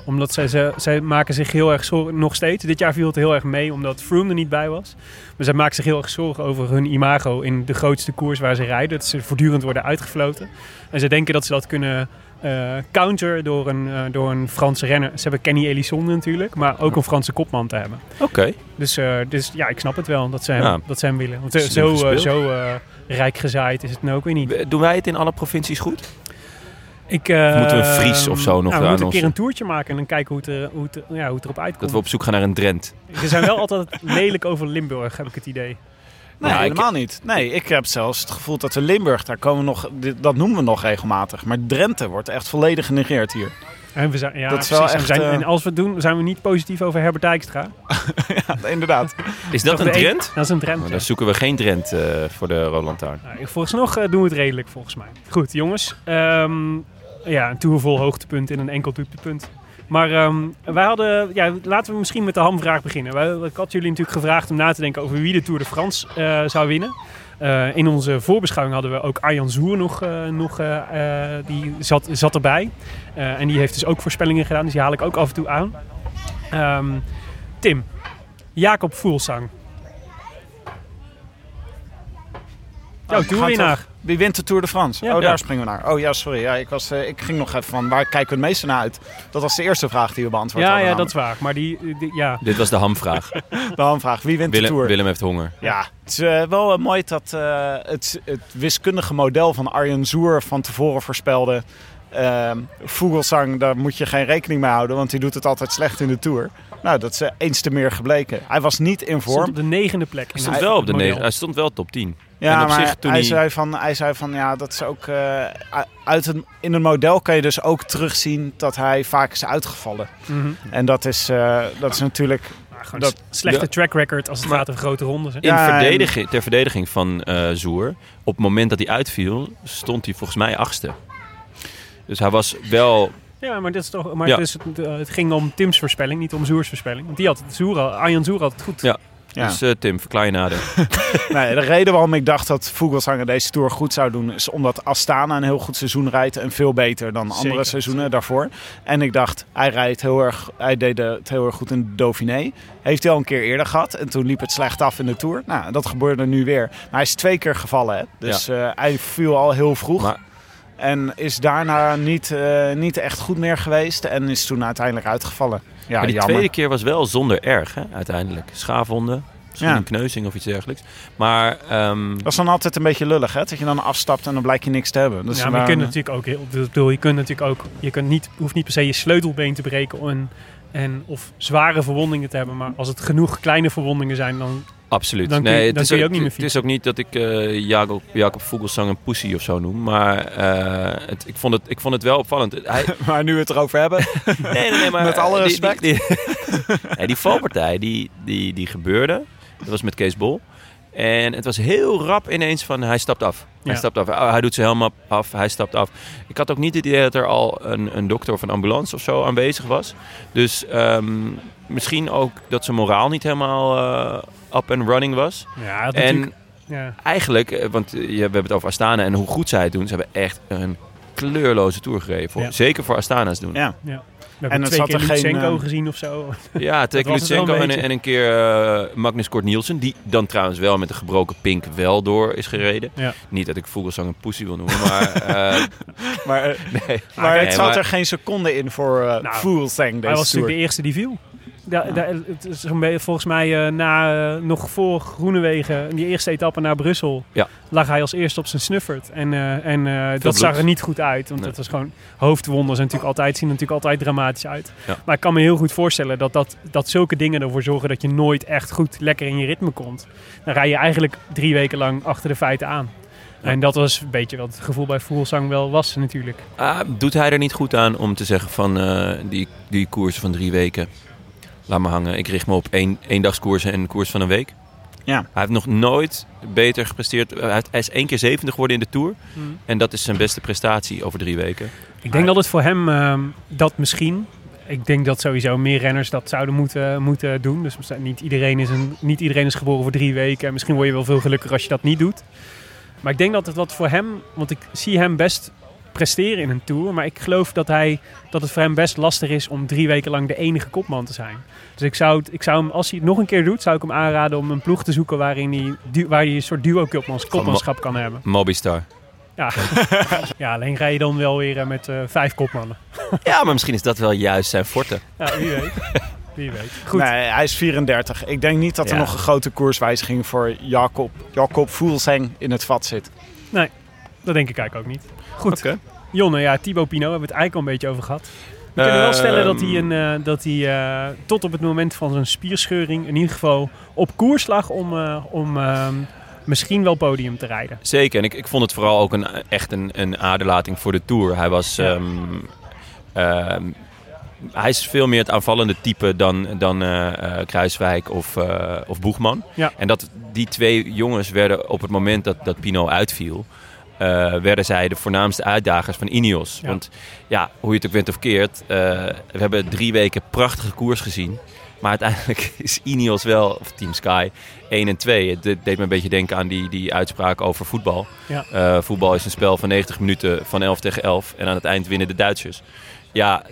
Omdat zij, ze, zij maken zich heel erg zorgen, nog steeds. Dit jaar viel het heel erg mee, omdat Froome er niet bij was. Maar zij maken zich heel erg zorgen over hun imago in de grootste koers waar ze rijden. Dat ze voortdurend worden uitgefloten. En ze denken dat ze dat kunnen eh counter door een, eh, door een Franse renner. Ze hebben Kenny Elissonde natuurlijk, maar ook een Franse kopman te hebben. Oké. Dus, eh, dus ja, ik snap het wel dat ze hem, Ja. dat ze hem willen. Want zo, zo rijk gezaaid is het nou ook weer niet. Doen wij het in alle provincies goed? Ik, eh, moeten we een Fries of zo nog nou, we moeten een keer een toertje maken en dan kijken hoe het, er- hoe het, ja, hoe het erop uitkomt. Dat we op zoek gaan naar een Drent. Ze zijn wel altijd lelijk over Limburg, heb ik het idee. Nee, Ja, ik- helemaal niet. Nee, ik heb zelfs het gevoel dat we Limburg, daar komen we nog, dat noemen we nog regelmatig. Maar Drenthe wordt echt volledig genegeerd hier. En, we zijn, ja, Dat is wel we zijn, eh, en als we het doen, zijn we niet positief over Herbert Dijkstra. Ja, inderdaad. Is dat een trend? Dat is een trend. Nou, ja. dan zoeken we geen trend eh, voor de Rode Lantaarn. Nou, vooralsnog eh, doen we het redelijk, volgens mij. Goed, jongens. Ehm, ja, een tour vol hoogtepunt in een enkel dieptepunt. Maar ehm, wij hadden, ja, laten we misschien met de hamvraag beginnen. Wij, ik had jullie natuurlijk gevraagd om na te denken over wie de Tour de France eh, zou winnen. Eh, in onze voorbeschouwing hadden we ook Arjan Zoer nog, eh, nog die zat, zat erbij. En die heeft dus ook voorspellingen gedaan, dus die haal ik ook af en toe aan. Ehm, Tim, Jacob Voelsang. Jouw Oh, toerwinnaar. Wie wint de Tour de France? Ja. oh, Ja. daar springen we naar. Oh ja, sorry. Ja, ik, was, eh, ik ging nog even van waar kijken we het meeste naar uit? Dat was de eerste vraag die we beantwoord Ja, hadden. ja, dat is waar. Maar die, die- ja. Dit was de hamvraag. De hamvraag. Wie wint de Tour? Willem heeft honger. Ja, het is eh, wel eh, mooi dat eh, het, het wiskundige model van Arjen Zoer van tevoren voorspelde. Ehm Vogelsang, daar moet je geen rekening mee houden, want die doet het altijd slecht in de Tour. Nou, dat is eh, eens te meer gebleken. Hij was niet in Stond vorm. op de negende plek. Hij stond wel op de model. negen. Hij stond wel top 10. Ja, en op maar zich toen hij, hij- zei van, hij zei van, ja, dat is ook... eh, uit in het model kan je dus ook terugzien dat hij vaak is uitgevallen. Mhm. En dat is, eh, dat is natuurlijk... Dat- slechte Ja. track record als het Maar- gaat over grote rondes. Hè? In Ja, verdediging, ter verdediging van eh Zoer, op het moment dat hij uitviel, stond hij volgens mij achtste. Dus hij was wel... Ja, maar, dit is toch, maar Ja. dus het, eh, het ging om Tim's voorspelling, niet om Zoers voorspelling. Want die had het Zoer al, Arjan Zoer had het goed. Ja. Ja. Dus eh, Tim, verklaar je nader. Nee, de reden waarom ik dacht dat Vogelsanger deze Tour goed zou doen... is omdat Astana een heel goed seizoen rijdt... en veel beter dan andere Zeker, seizoenen daarvoor. En ik dacht, hij, rijdt heel erg, hij deed het heel erg goed in de Dauphiné. Heeft hij al een keer eerder gehad. En toen liep het slecht af in de Tour. Nou, dat gebeurde nu weer. Maar hij is twee keer gevallen. Hè? Dus eh, hij viel al heel vroeg. Maar En is daarna niet, eh, niet echt goed meer geweest. En is toen uiteindelijk uitgevallen. Ja, maar die jammer. tweede keer was wel zonder erg, hè, uiteindelijk. Schaafwonden, misschien Ja. een kneuzing of iets dergelijks. Maar ehm, Dat is dan altijd een beetje lullig, hè? Dat je dan afstapt en dan blijkt je niks te hebben. Dus ja, maar je kunt natuurlijk ook, heel- ik bedoel, je kunt natuurlijk ook, je kunt niet, hoeft niet per se je sleutelbeen te breken en, en of zware verwondingen te hebben. Maar als het genoeg kleine verwondingen zijn, dan absoluut. Dan kun je- nee, dan het, kun is je ook niet meer het is ook niet dat ik eh Jacob, Jacob Vogelsang een pussy of zo noem. Maar eh, het, ik, vond het, ik vond het wel opvallend. Hij, Maar nu we het erover hebben. Nee, nee, nee, maar Met alle eh, die- respect. Die, die, Nee, die valpartij die, die, die gebeurde, dat was met Kees Bol. En het was heel rap ineens van hij stapt af. Hij Ja. stapt af. Oh, hij doet zijn helm op- af, hij stapt af. Ik had ook niet het idee dat er al een, een dokter of een ambulance of zo aanwezig was. Dus ehm, misschien ook dat zijn moraal niet helemaal eh, up and running was. ja, dat En ja. eigenlijk, eh, want eh, we hebben het over Astana en hoe goed zij het doen. Ze hebben echt een kleurloze tour gereden. Voor. Zeker voor Astana's doen. Ja. We hebben het twee zat keer er geen, Lutsenko eh, gezien of zo. Ja, Lutsenko een en, en een keer eh, Magnus Kort Nielsen. Die dan trouwens wel met een gebroken pink wel door is gereden. Ja. Niet dat ik Vogelsang een pussy wil noemen, maar... eh, Maar, eh, nee. maar het zat maar- er geen seconde in voor eh Nou, Fuglsang Hij deze was natuurlijk de eerste die viel. Da, da- het is beetje- volgens mij eh, na, eh, nog voor Groenewegen, die eerste etappe naar Brussel, Ja. lag hij als eerste op zijn snuffert. En, eh, en dat bloed. zag er niet goed uit, want Nee. dat was gewoon hoofdwonden zijn natuurlijk altijd, zien er natuurlijk altijd dramatisch uit. Ja. Maar ik kan me heel goed voorstellen dat, dat, dat zulke dingen ervoor zorgen dat je nooit echt goed lekker in je ritme komt. Dan rij je eigenlijk drie weken lang achter de feiten aan. Ja. En dat was een beetje wat het gevoel bij Voelsang wel was natuurlijk. Ah, doet hij er niet goed aan om te zeggen van die, die koers van drie weken... Laat me hangen, ik richt me op één, eendagskoersen en een koers van een week. Ja. Hij heeft nog nooit beter gepresteerd. Hij is één keer 70 geworden in de Tour. En dat is zijn beste prestatie over drie weken. Ik denk dat het voor hem ehm, dat misschien. Ik denk dat sowieso meer renners dat zouden moeten, moeten doen. Dus niet iedereen, is een, niet iedereen is geboren voor drie weken. En misschien word je wel veel gelukkiger als je dat niet doet. Maar ik denk dat het wat voor hem. Want ik zie hem best presteren in een tour. Maar ik geloof dat, hij, dat het voor hem best lastig is om drie weken lang de enige kopman te zijn. Dus ik zou, het- ik zou hem, als hij het nog een keer doet, zou ik hem aanraden om een ploeg te zoeken waarin hij, du- waar hij een soort duo-kopmans kopmanschap kan hebben. Mobistar. Ja. ja, alleen ga je dan wel weer eh, met eh, vijf kopmannen. Ja, maar misschien is dat wel juist zijn forte. Ja, wie weet. Wie weet. Goed. Nee, hij is 34. Ik denk niet dat er Ja. nog een grote koerswijziging voor Jacob, Jacob Fuglsang in het vat zit. Dat denk ik eigenlijk ook niet. Goed. Oké. Jonne, ja, Thibaut Pinot hebben we het eigenlijk al een beetje over gehad. We kunnen wel stellen dat hij, Ehm, een, eh, dat hij eh, tot op het moment van zijn spierscheuring in ieder geval op koers lag om, eh, om, ehm, misschien wel podium te rijden. Zeker. En ik, ik vond het vooral ook een, echt een, een aderlating voor de Tour. Hij was... Ja. ehm, ehm, hij is veel meer het aanvallende type dan, dan Kruiswijk of, of Boegman. Ja. En dat die twee jongens werden op het moment dat, dat Pino uitviel... eh, werden zij de voornaamste uitdagers van Ineos. Ja. Want ja, hoe je het ook went of keert... eh, we hebben drie weken prachtige koers gezien. Maar uiteindelijk is Ineos wel, of Team Sky, 1 en 2. Het de- deed me een beetje denken aan die, die uitspraak over voetbal. Ja. Eh, voetbal is een spel van 90 minuten van 11 tegen 11. En aan het eind winnen de Duitsers. Ja,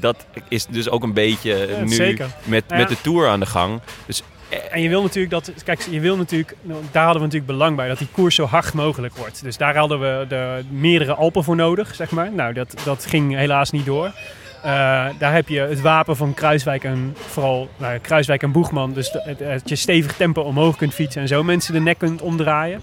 dat is dus ook een beetje Ja, nu zeker. met, Nou met de Tour aan de gang. Dus En je wil natuurlijk dat, kijk, je wil natuurlijk, nou, daar hadden we natuurlijk belang bij, dat die koers zo hard mogelijk wordt. Dus daar hadden we de meerdere Alpen voor nodig, zeg maar. Nou, dat, dat ging helaas niet door. Eh, daar heb je het wapen van Kruiswijk en vooral nou, Kruiswijk en Boegman. Dus dat je stevig tempo omhoog kunt fietsen en zo mensen de nek kunt omdraaien.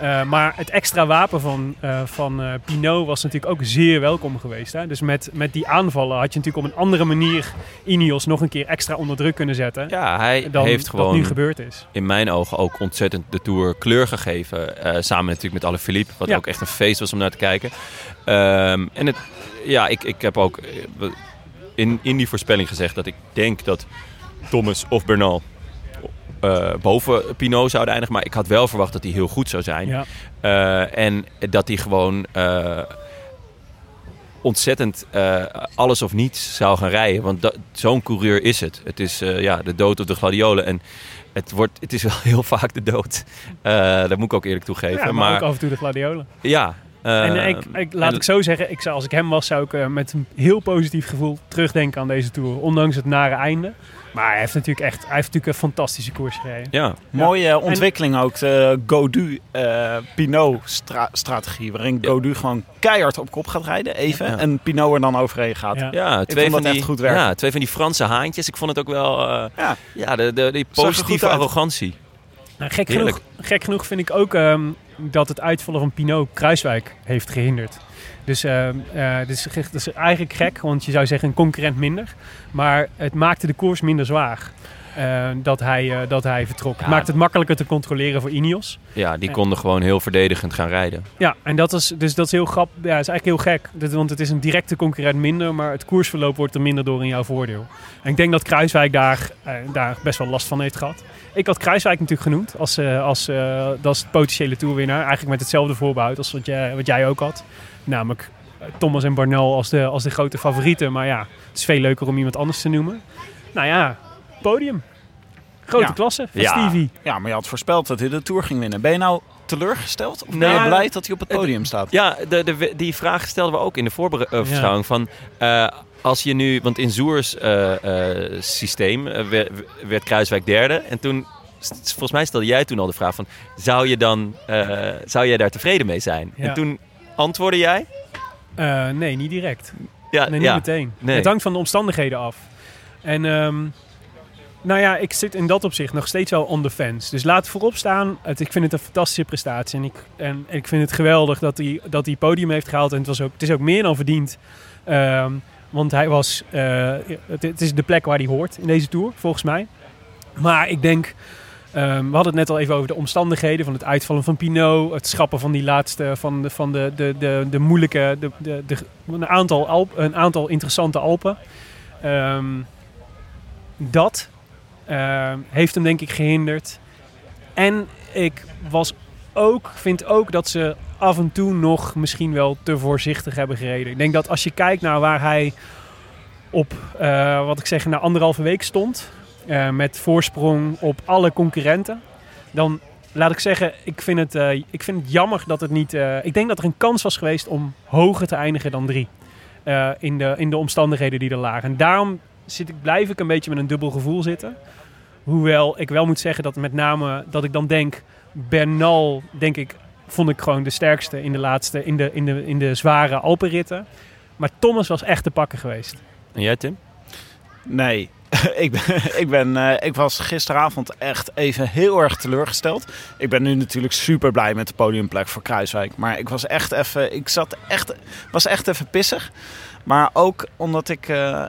Eh, maar het extra wapen van, eh van eh, Pinot was natuurlijk ook zeer welkom geweest. Hè? Dus met, met die aanvallen had je natuurlijk op een andere manier Ineos nog een keer extra onder druk kunnen zetten. ja, hij Dan heeft wat nu gewoon gebeurd is. in mijn ogen ook ontzettend de Tour kleur gegeven. Samen natuurlijk met Alaphilippe, wat Ja. ook echt een feest was om naar te kijken. Ehm, en het, ja, ik, ik heb ook in, in die voorspelling gezegd dat ik denk dat Thomas of Bernal eh, boven Pinot zouden eindigen. Maar ik had wel verwacht dat hij heel goed zou zijn. Ja. Eh, en dat hij gewoon eh, ontzettend alles of niets zou gaan rijden. Want zo'n coureur is het. Het is ja, de dood of de gladiolen. En het, wordt, het is wel heel vaak de dood. Dat moet ik ook eerlijk toegeven. Ja, maar, maar ook af en toe de gladiolen. ja. Eh, en ik, ik, laat en- ik zo zeggen, ik zou, als ik hem was, zou ik eh, met een heel positief gevoel terugdenken aan deze Tour. Ondanks het nare einde. Maar hij heeft natuurlijk echt hij heeft natuurlijk een fantastische koers gereden. Ja, Mooie ontwikkeling ook, de Godu-Pinot-strategie. waarin Godu gewoon keihard op kop gaat rijden, even. Ja. En Pinot er dan overheen gaat. Ja. ja Ik twee, vond van dat die, echt goed werken. ja twee van die Franse haantjes. Ik vond het ook wel... eh, Ja. ja, de, de, die positieve arrogantie. Nou, gek, Heerlijk. genoeg, gek genoeg vind ik ook ehm, dat het uitvallen van Pinot Kruiswijk heeft gehinderd. Dus eh, is, ge- dat is eigenlijk gek, want je zou zeggen een concurrent minder. Maar het maakte de koers minder zwaar. Eh, dat, hij, eh, dat hij vertrok. Ja. Het maakt het makkelijker te controleren voor Ineos. Ja, die konden gewoon heel verdedigend gaan rijden. Ja, en dat is, dus dat is heel grappig. Ja, is eigenlijk heel gek. Want het is een directe concurrent minder, maar het koersverloop wordt er minder door in jouw voordeel. En ik denk dat Kruiswijk daar, eh, daar best wel last van heeft gehad. Ik had Kruiswijk natuurlijk genoemd als, als, als potentiële toerwinnaar. Eigenlijk met hetzelfde voorbehoud als wat jij, wat jij ook had. Namelijk Thomas en Barnal als de, als de grote favorieten. Maar ja, het is veel leuker om iemand anders te noemen. Nou ja, podium. Grote Ja. klasse van Ja. Stevie. Ja, maar je had voorspeld dat hij de Tour ging winnen. Ben je nou teleurgesteld? Of ben Nou, je blij dat hij op het podium staat? Ja, de, de, die vraag stelden we ook in de voorbeschouwing. Van, eh, als je nu, want in Zoers eh, eh, systeem eh, werd, werd Kruiswijk derde. En toen, volgens mij stelde jij toen al de vraag van, zou je dan, eh, zou jij daar tevreden mee zijn? Ja. En toen antwoordde jij? Eh, nee, niet direct. Ja, Nee, niet ja. meteen. Nee. Het hangt van de omstandigheden af. En ehm, nou ja, ik zit in dat opzicht nog steeds wel on the. Dus laat voorop staan. Ik vind het een fantastische prestatie. En ik, en, ik vind het geweldig dat hij, dat hij podium heeft gehaald. En het, was ook, het is ook meer dan verdiend. Ehm, want hij was... eh, het, is de plek waar hij hoort in deze Tour, volgens mij. Maar ik denk... ehm, we hadden het net al even over de omstandigheden van het uitvallen van Pinot, het schrappen van die laatste, van de, van de, de, de, moeilijke, de, de, de, een, aantal een aantal interessante Alpen. Ehm, dat heeft hem denk ik gehinderd. En ik was ook, vind ook dat ze af en toe nog misschien wel te voorzichtig hebben gereden. Ik denk dat als je kijkt naar waar hij op, eh, wat ik zeg, na anderhalve week stond, eh, met voorsprong op alle concurrenten, dan laat ik zeggen, ik vind het, eh, ik vind het jammer dat het niet. ik denk dat er een kans was geweest om hoger te eindigen dan drie. in, de, in de omstandigheden die er lagen. En daarom zit ik, blijf ik een beetje met een dubbel gevoel zitten. Hoewel ik wel moet zeggen dat met name dat ik dan denk, Bernal, denk ik, vond ik gewoon de sterkste in de laatste, in de, in de, in de zware Alpenritten. Maar Thomas was echt te pakken geweest. En jij Tim? Nee. ik, ben, ik, ben, eh, ik was gisteravond echt even heel erg teleurgesteld. Ik ben nu natuurlijk super blij met de podiumplek voor Kruiswijk. Maar ik was echt even, ik zat echt, was echt even pissig. Maar ook omdat ik eh,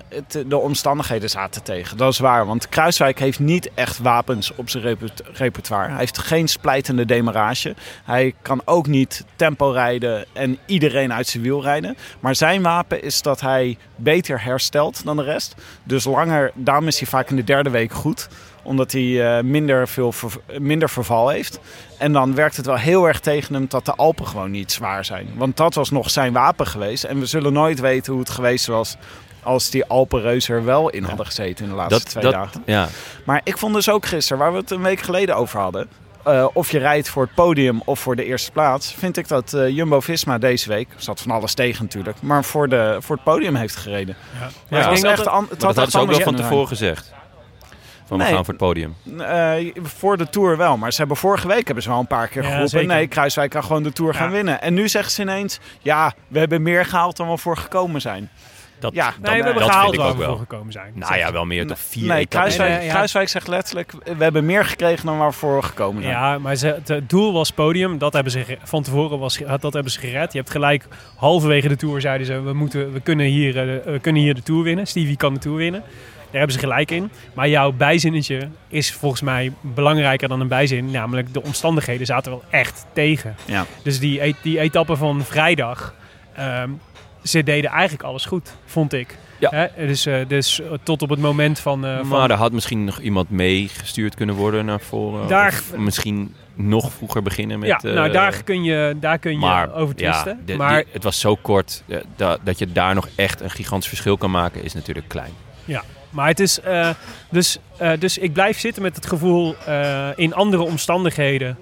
de omstandigheden zaten tegen. Dat is waar, want Kruiswijk heeft niet echt wapens op zijn reper- repertoire. Hij heeft geen splijtende demarage. Hij kan ook niet tempo rijden en iedereen uit zijn wiel rijden. Maar zijn wapen is dat hij beter herstelt dan de rest. Dus langer, daarom is hij vaak in de derde week goed omdat hij eh, minder, veel ver- minder verval heeft. En dan werkt het wel heel erg tegen hem dat de Alpen gewoon niet zwaar zijn. Want dat was nog zijn wapen geweest. En we zullen nooit weten hoe het geweest was als die Alpenreus er wel in hadden gezeten in de laatste Dat, twee dat, dagen. ja. Maar ik vond dus ook gisteren, waar we het een week geleden over hadden... eh, of je rijdt voor het podium of voor de eerste plaats... vind ik dat eh, Jumbo-Visma deze week... zat van alles tegen natuurlijk... maar voor, de, voor het podium heeft gereden. Ja. Maar het ik was denk echt dat an- had hadden ze ook wel van tevoren gezegd. Van we Nee. gaan voor het podium. Eh, voor de Tour wel, maar ze hebben vorige week hebben ze wel een paar keer Ja, geroepen... zeker. nee, Kruiswijk kan gewoon de Tour Ja. gaan winnen. En nu zeggen ze ineens... ja, we hebben meer gehaald dan we voor gekomen zijn. Dat, Ja, Nee, dan, we eh, hebben dat gehaald waar ook we wel. voor gekomen zijn. Nou ja, wel meer dan vier Nee. Kruiswijk, Nee, nee, ja. Kruiswijk zegt letterlijk... we hebben meer gekregen dan waar we voor gekomen zijn. Ja, maar ze, het, het doel was podium. Dat hebben ze van tevoren was, dat hebben ze gered. Je hebt gelijk halverwege de Tour zeiden ze... we, moeten, we, kunnen, hier, eh, we kunnen hier de Tour winnen. Stevie kan de Tour winnen. Daar hebben ze gelijk in. Maar jouw bijzinnetje is volgens mij belangrijker dan een bijzin. Namelijk de omstandigheden zaten wel echt tegen. Ja. Dus die, e- die etappe van vrijdag... ehm, ze deden eigenlijk alles goed, vond ik. Ja. Hè? Dus, eh, dus eh, tot op het moment van... eh, van Maar er had misschien nog iemand meegestuurd kunnen worden naar voren. Daar- misschien nog vroeger beginnen met... ja, nou daar kun je, daar kun je maar over twisten. maar die- het was zo kort. eh, da- dat je daar nog echt een gigantisch verschil kan maken is natuurlijk klein. Ja, maar het is. eh, dus, eh, dus ik blijf zitten met het gevoel. eh, in andere omstandigheden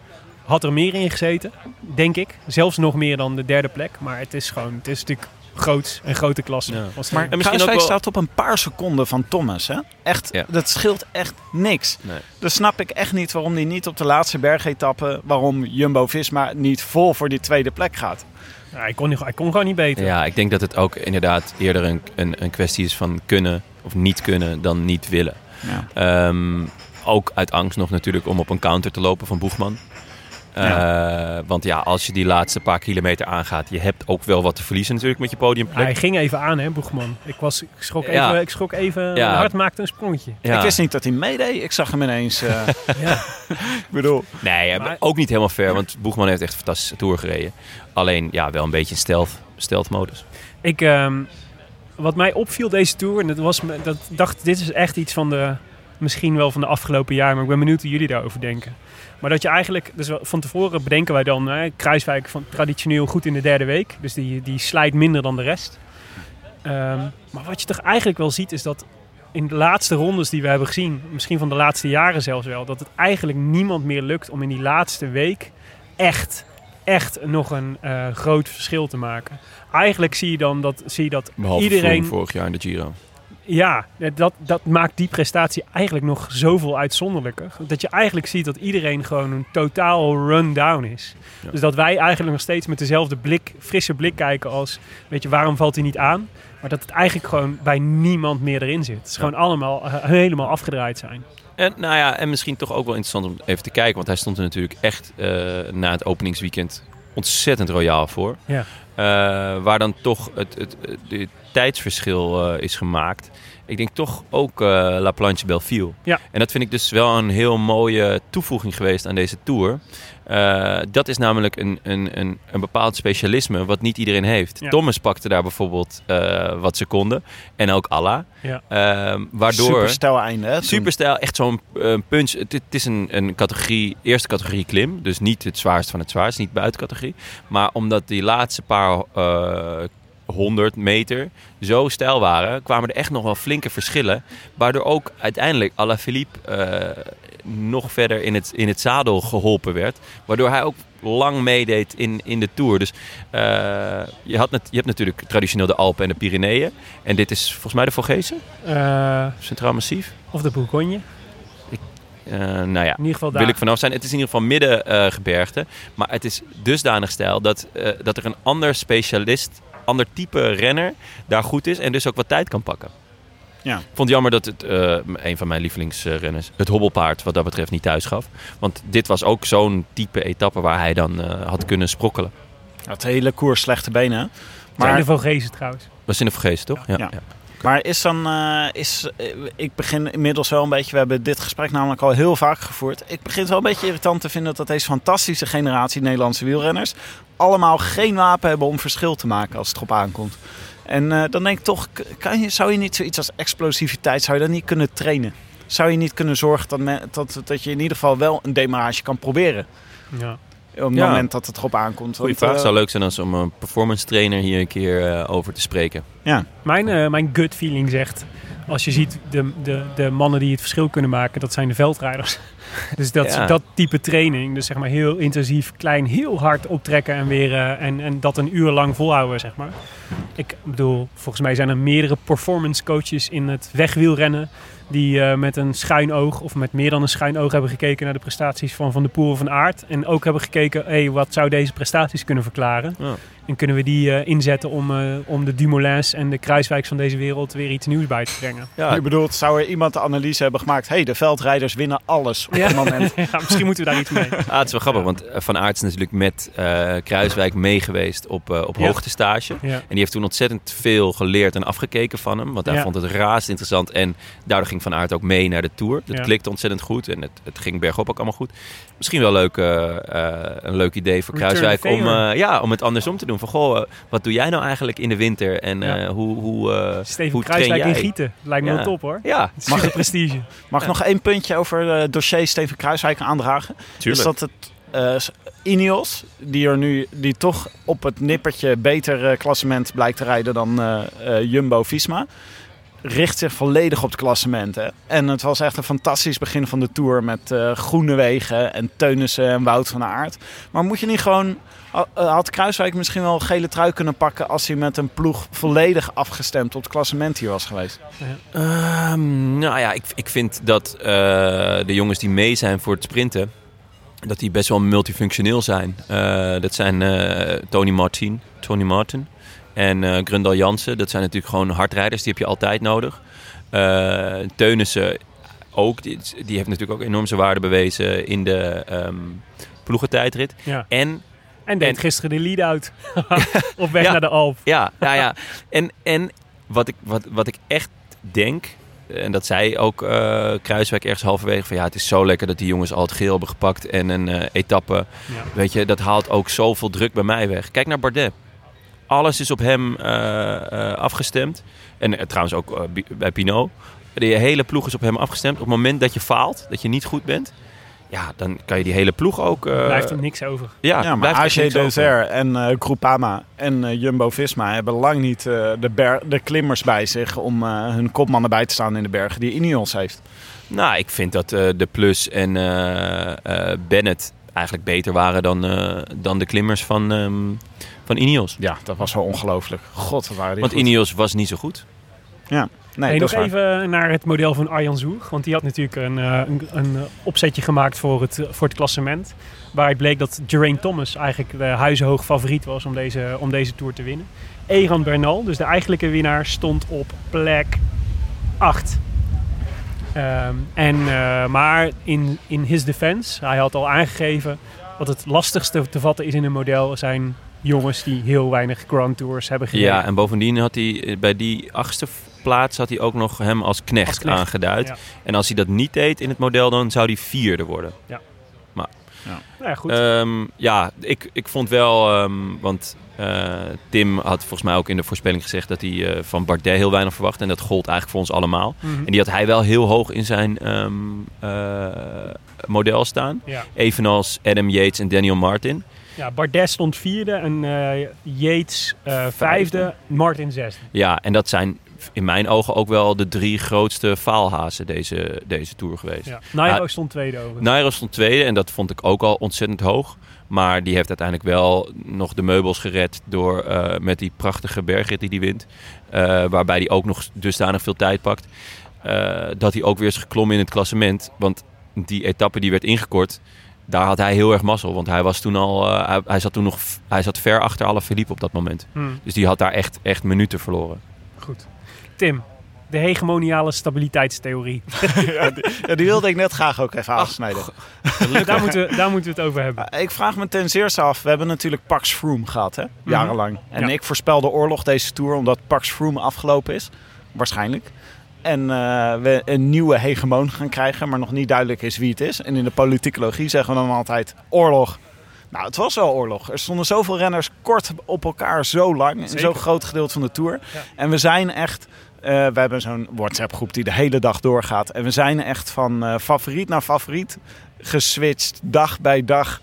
had er meer in gezeten, denk ik. Zelfs nog meer dan de derde plek. Maar het is gewoon. Het is natuurlijk groots en grote klasse. Ja. Maar het- En misschien Kruiswijk ook wel- staat op een paar seconden van Thomas. Hè? Echt, Ja. Dat scheelt echt niks. Nee. Dus snap ik echt niet waarom die niet op de laatste bergetappe... waarom Jumbo-Visma niet vol voor die tweede plek gaat. ja, hij, kon, niet- hij kon gewoon niet beter. Ja, ik denk dat het ook inderdaad eerder een, een, een kwestie is van kunnen of niet kunnen dan niet willen. Ja. Ehm, ook uit angst nog natuurlijk om op een counter te lopen van Boegman. Eh, want ja, als je die laatste paar kilometer aangaat, je hebt ook wel wat te verliezen natuurlijk met je podiumplek. Hij ging even aan, hè, Boegman. Ik, was, ik schrok even. Ja. Ik schrok even Ja. Mijn hart maakte een sprongetje. Ja. Ik wist niet dat hij meedeed. Ik zag hem ineens... eh, Ja. ik bedoel... Nee, ja, Maar- ook niet helemaal fair, want Boegman heeft echt een fantastische tour gereden. Alleen ja, wel een beetje in stealth, stealth modus. Ik, ehm, wat mij opviel deze tour, en dat was dat dacht, dit is echt iets van de, misschien wel van de afgelopen jaar, maar ik ben benieuwd hoe jullie daarover denken. Maar dat je eigenlijk, dus van tevoren bedenken wij dan, hè, Kruiswijk van traditioneel goed in de derde week, dus die, die slijt minder dan de rest. Ehm, maar wat je toch eigenlijk wel ziet, is dat in de laatste rondes die we hebben gezien, misschien van de laatste jaren zelfs wel, dat het eigenlijk niemand meer lukt om in die laatste week echt, echt nog een eh, groot verschil te maken. Eigenlijk zie je dan dat, zie je dat Behalve iedereen. Vorig jaar in de Giro. Ja, dat, dat maakt die prestatie eigenlijk nog zoveel uitzonderlijker. Dat je eigenlijk ziet dat iedereen gewoon een totaal run-down is. Ja. Dus dat wij eigenlijk nog steeds met dezelfde blik, frisse blik kijken als... Weet je, waarom valt hij niet aan? Maar dat het eigenlijk gewoon bij niemand meer erin zit. Het is Ja. gewoon allemaal eh, helemaal afgedraaid zijn. En, nou ja, en misschien toch ook wel interessant om even te kijken. Want hij stond er natuurlijk echt eh, na het openingsweekend ontzettend royaal voor. Ja. Eh, waar dan toch het, het, het, het tijdsverschil eh, is gemaakt. Ik denk toch ook eh, La Planche Belleville. Ja. En dat vind ik dus wel een heel mooie toevoeging geweest aan deze tour. Eh, dat is namelijk een, een, een, een bepaald specialisme wat niet iedereen heeft. Ja. Thomas pakte daar bijvoorbeeld eh, wat seconden. En ook Allah. Ja. Ehm, waardoor... Superstel einde. Hè. Superstijl, echt zo'n punch. Het, het is een, een categorie, eerste categorie klim. Dus niet het zwaarst van het zwaarst, niet buitencategorie. Maar omdat die laatste paar eh 100 meter zo stijl waren, kwamen er echt nog wel flinke verschillen. Waardoor ook uiteindelijk Alaphilippe eh nog verder in het, in het zadel geholpen werd. Waardoor hij ook lang meedeed in, in de Tour. Dus eh, je, had net, je hebt natuurlijk traditioneel de Alpen en de Pyreneeën. En dit is volgens mij de Vogezen, Centraal Massief. of de Bourgogne. Eh, nou ja, In ieder geval daar. wil ik vanaf zijn. Het is in ieder geval middengebergte. maar het is dusdanig stijl dat, eh, dat er een ander specialist, ander type renner daar goed is. En dus ook wat tijd kan pakken. Ja. Ik vond het jammer dat het, eh, een van mijn lievelingsrenners, het hobbelpaard, wat dat betreft niet thuis gaf. Want dit was ook zo'n type etappe waar hij dan eh, had kunnen sprokkelen. Het hele koers slechte benen. Maar Maar, de Vogezen trouwens. Was in de vergezen, toch? Ja. Ja. ja. Maar is dan... eh, is, eh, ik begin inmiddels wel een beetje... We hebben dit gesprek namelijk al heel vaak gevoerd. Ik begin het wel een beetje irritant te vinden... dat deze fantastische generatie Nederlandse wielrenners... allemaal geen wapen hebben om verschil te maken als het erop aankomt. En eh, dan denk ik toch... Kan je, zou je niet zoiets als explosiviteit... zou je dat niet kunnen trainen? Zou je niet kunnen zorgen dat, men- dat, dat je in ieder geval wel een demarrage kan proberen? Ja. Op het Ja. moment dat het erop aankomt. Goeie Want, vraag. eh, zou leuk zijn als om een performance trainer hier een keer eh, over te spreken. ja. Mijn, eh, mijn gut feeling zegt, als je ziet de, de, de mannen die het verschil kunnen maken, dat zijn de veldrijders. Dus dat, Ja. dat type training, dus zeg maar heel intensief, klein, heel hard optrekken en weer eh, en, en dat een uur lang volhouden, zeg maar. Ik bedoel, volgens mij zijn er meerdere performance coaches in het wegwielrennen die eh, met een schuin oog of met meer dan een schuin oog hebben gekeken naar de prestaties van Van de Poel of van Aert. En ook hebben gekeken, hey, wat zou deze prestaties kunnen verklaren? Ja. En kunnen we die eh, inzetten om, eh, om de Dumoulins en de Kruiswijks van deze wereld weer iets nieuws bij te brengen? Ja, Je bedoelt, zou er iemand de analyse hebben gemaakt... hey, de veldrijders winnen alles op het moment. Ja, misschien moeten we daar iets mee. Ah, het is wel grappig, want Van Aert is natuurlijk met eh, Kruiswijk meegeweest op, eh, op Ja. hoogtestage. Ja. En die heeft toen ontzettend veel geleerd en afgekeken van hem. Want hij Ja. vond het razend interessant. En daardoor ging Van Aert ook mee naar de Tour. Dat Ja. klikte ontzettend goed. En het, het ging bergop ook allemaal goed. Misschien wel leuk, eh, eh, een leuk idee voor Kruiswijk om, eh, ja, om het andersom te doen. Van, goh, wat doe jij nou eigenlijk in de winter? En Ja. eh, hoe, hoe, eh, Steven hoe train Kruiswijk in? Gieten. Lijkt me Ja. wel top hoor. Ja, Mag prestige. Mag ik nog één puntje over het dossier Steven Kruiswijk aandragen? tuurlijk. Is dat het eh, Ineos, die er nu die toch op het nippertje beter eh, klassement blijkt te rijden dan eh, eh, Jumbo-Visma, richt zich volledig op het klassement. Hè? En het was echt een fantastisch begin van de Tour met eh groene wegen en Teunissen en Wout van Aert. Maar moet je niet gewoon... eh, Had Kruiswijk misschien wel een gele trui kunnen pakken als hij met een ploeg volledig afgestemd op het klassement hier was geweest? Ehm, nou ja, ik, ik vind dat eh, de jongens die mee zijn voor het sprinten, dat die best wel multifunctioneel zijn. Dat zijn Tony Martin, Tony Martin en Grundal Jansen. Dat zijn natuurlijk gewoon hardrijders, die heb je altijd nodig. Eh Teunissen ook, die, die heeft natuurlijk ook enorm zijn waarde bewezen in de ehm ploegentijdrit. Ja. En En deed En- gisteren de lead-out. op weg Ja. naar de Alp. Ja, ja, ja. En, en wat, ik, wat, wat ik echt denk, en dat zei ook eh, Kruiswijk ergens halverwege, van ja, het is zo lekker dat die jongens al het geel hebben gepakt en een etappe. Ja. Weet je, dat haalt ook zoveel druk bij mij weg. Kijk naar Bardet. Alles is op hem eh, eh, afgestemd. En eh, trouwens ook Bi- bij Pinot. De hele ploeg is op hem afgestemd. Op het moment dat je faalt, dat je niet goed bent, ja, dan kan je die hele ploeg ook. eh, Blijft er niks over. Ja, Ja, maar AG niks over. Deser en eh Groupama en eh, Jumbo-Visma hebben lang niet eh, de, ber- de klimmers bij zich om eh, hun kopmannen bij te staan in de bergen die Ineos heeft. Nou, ik vind dat eh, de Plus en eh, eh, Bennett eigenlijk beter waren dan, eh, dan de klimmers van, ehm, van Ineos. Ja, dat was wel ongelooflijk. God, wat waren die Want goed. Ineos was niet zo goed. Ja, nee, Hey, nog waar. even naar het model van Arjan Zoeg. Want die had natuurlijk een, eh, een, een opzetje gemaakt voor het, voor het klassement. Waaruit bleek dat Geraint Thomas eigenlijk de huizenhoog favoriet was om deze, om deze Tour te winnen. Egan Bernal, dus de eigenlijke winnaar, stond op plek 8. Ehm, en, eh, maar in, in his defense, hij had al aangegeven dat het lastigste te vatten is in een model zijn jongens die heel weinig Grand Tours hebben gereden. Ja, en bovendien had hij eh, bij die achtste plaats had hij ook nog hem als knecht, Als knecht, aangeduid. ja. En als hij dat niet deed in het model, dan zou hij vierde worden. Nou ja, goed. Ehm, ja, ik, ik vond wel, ehm, want eh, Tim had volgens mij ook in de voorspelling gezegd dat hij eh, van Bardet heel weinig verwacht. En dat gold eigenlijk voor ons allemaal. Mhm. En die had hij wel heel hoog in zijn ehm, eh, model staan. ja. Evenals Adam Yates en Daniel Martin. Ja, Bardet stond vierde en eh, Yates eh, vijfde. Martin zesde. Ja, en dat zijn in mijn ogen ook wel de drie grootste faalhazen deze, deze Tour geweest. Ja. Nairo Ja. stond tweede over. Nairo stond tweede en dat vond ik ook al ontzettend hoog. Maar die heeft uiteindelijk wel nog de meubels gered door eh, met die prachtige bergrit die hij wint. waarbij hij ook nog dusdanig veel tijd pakt. dat hij ook weer is geklommen in het klassement. Want die etappe die werd ingekort, daar had hij heel erg mazzel. Want hij was toen al, eh, hij, hij zat toen nog, hij zat ver achter alle Philippe op dat moment. Hmm, Dus die had daar echt, echt minuten verloren. goed. Tim, de hegemoniale stabiliteitstheorie. ja, die, ja, die wilde ik net graag ook even afsnijden. daar, moeten we, daar moeten we het over hebben. Ik vraag me ten zeerste af, we hebben natuurlijk Pax Froome gehad, hè? jarenlang. En Mhm. Ja. ik voorspelde oorlog deze Tour omdat Pax Froome afgelopen is. Waarschijnlijk. En eh, we een nieuwe hegemoon gaan krijgen, maar nog niet duidelijk is wie het is. En in de politicologie zeggen we dan altijd oorlog. Nou, het was wel oorlog. Er stonden zoveel renners kort op elkaar zo lang. Zeker. zo'n groot gedeelte van de Tour. Ja. En we zijn echt... eh, we hebben zo'n WhatsApp-groep die de hele dag doorgaat. En we zijn echt van eh, favoriet naar favoriet geswitcht. Dag bij dag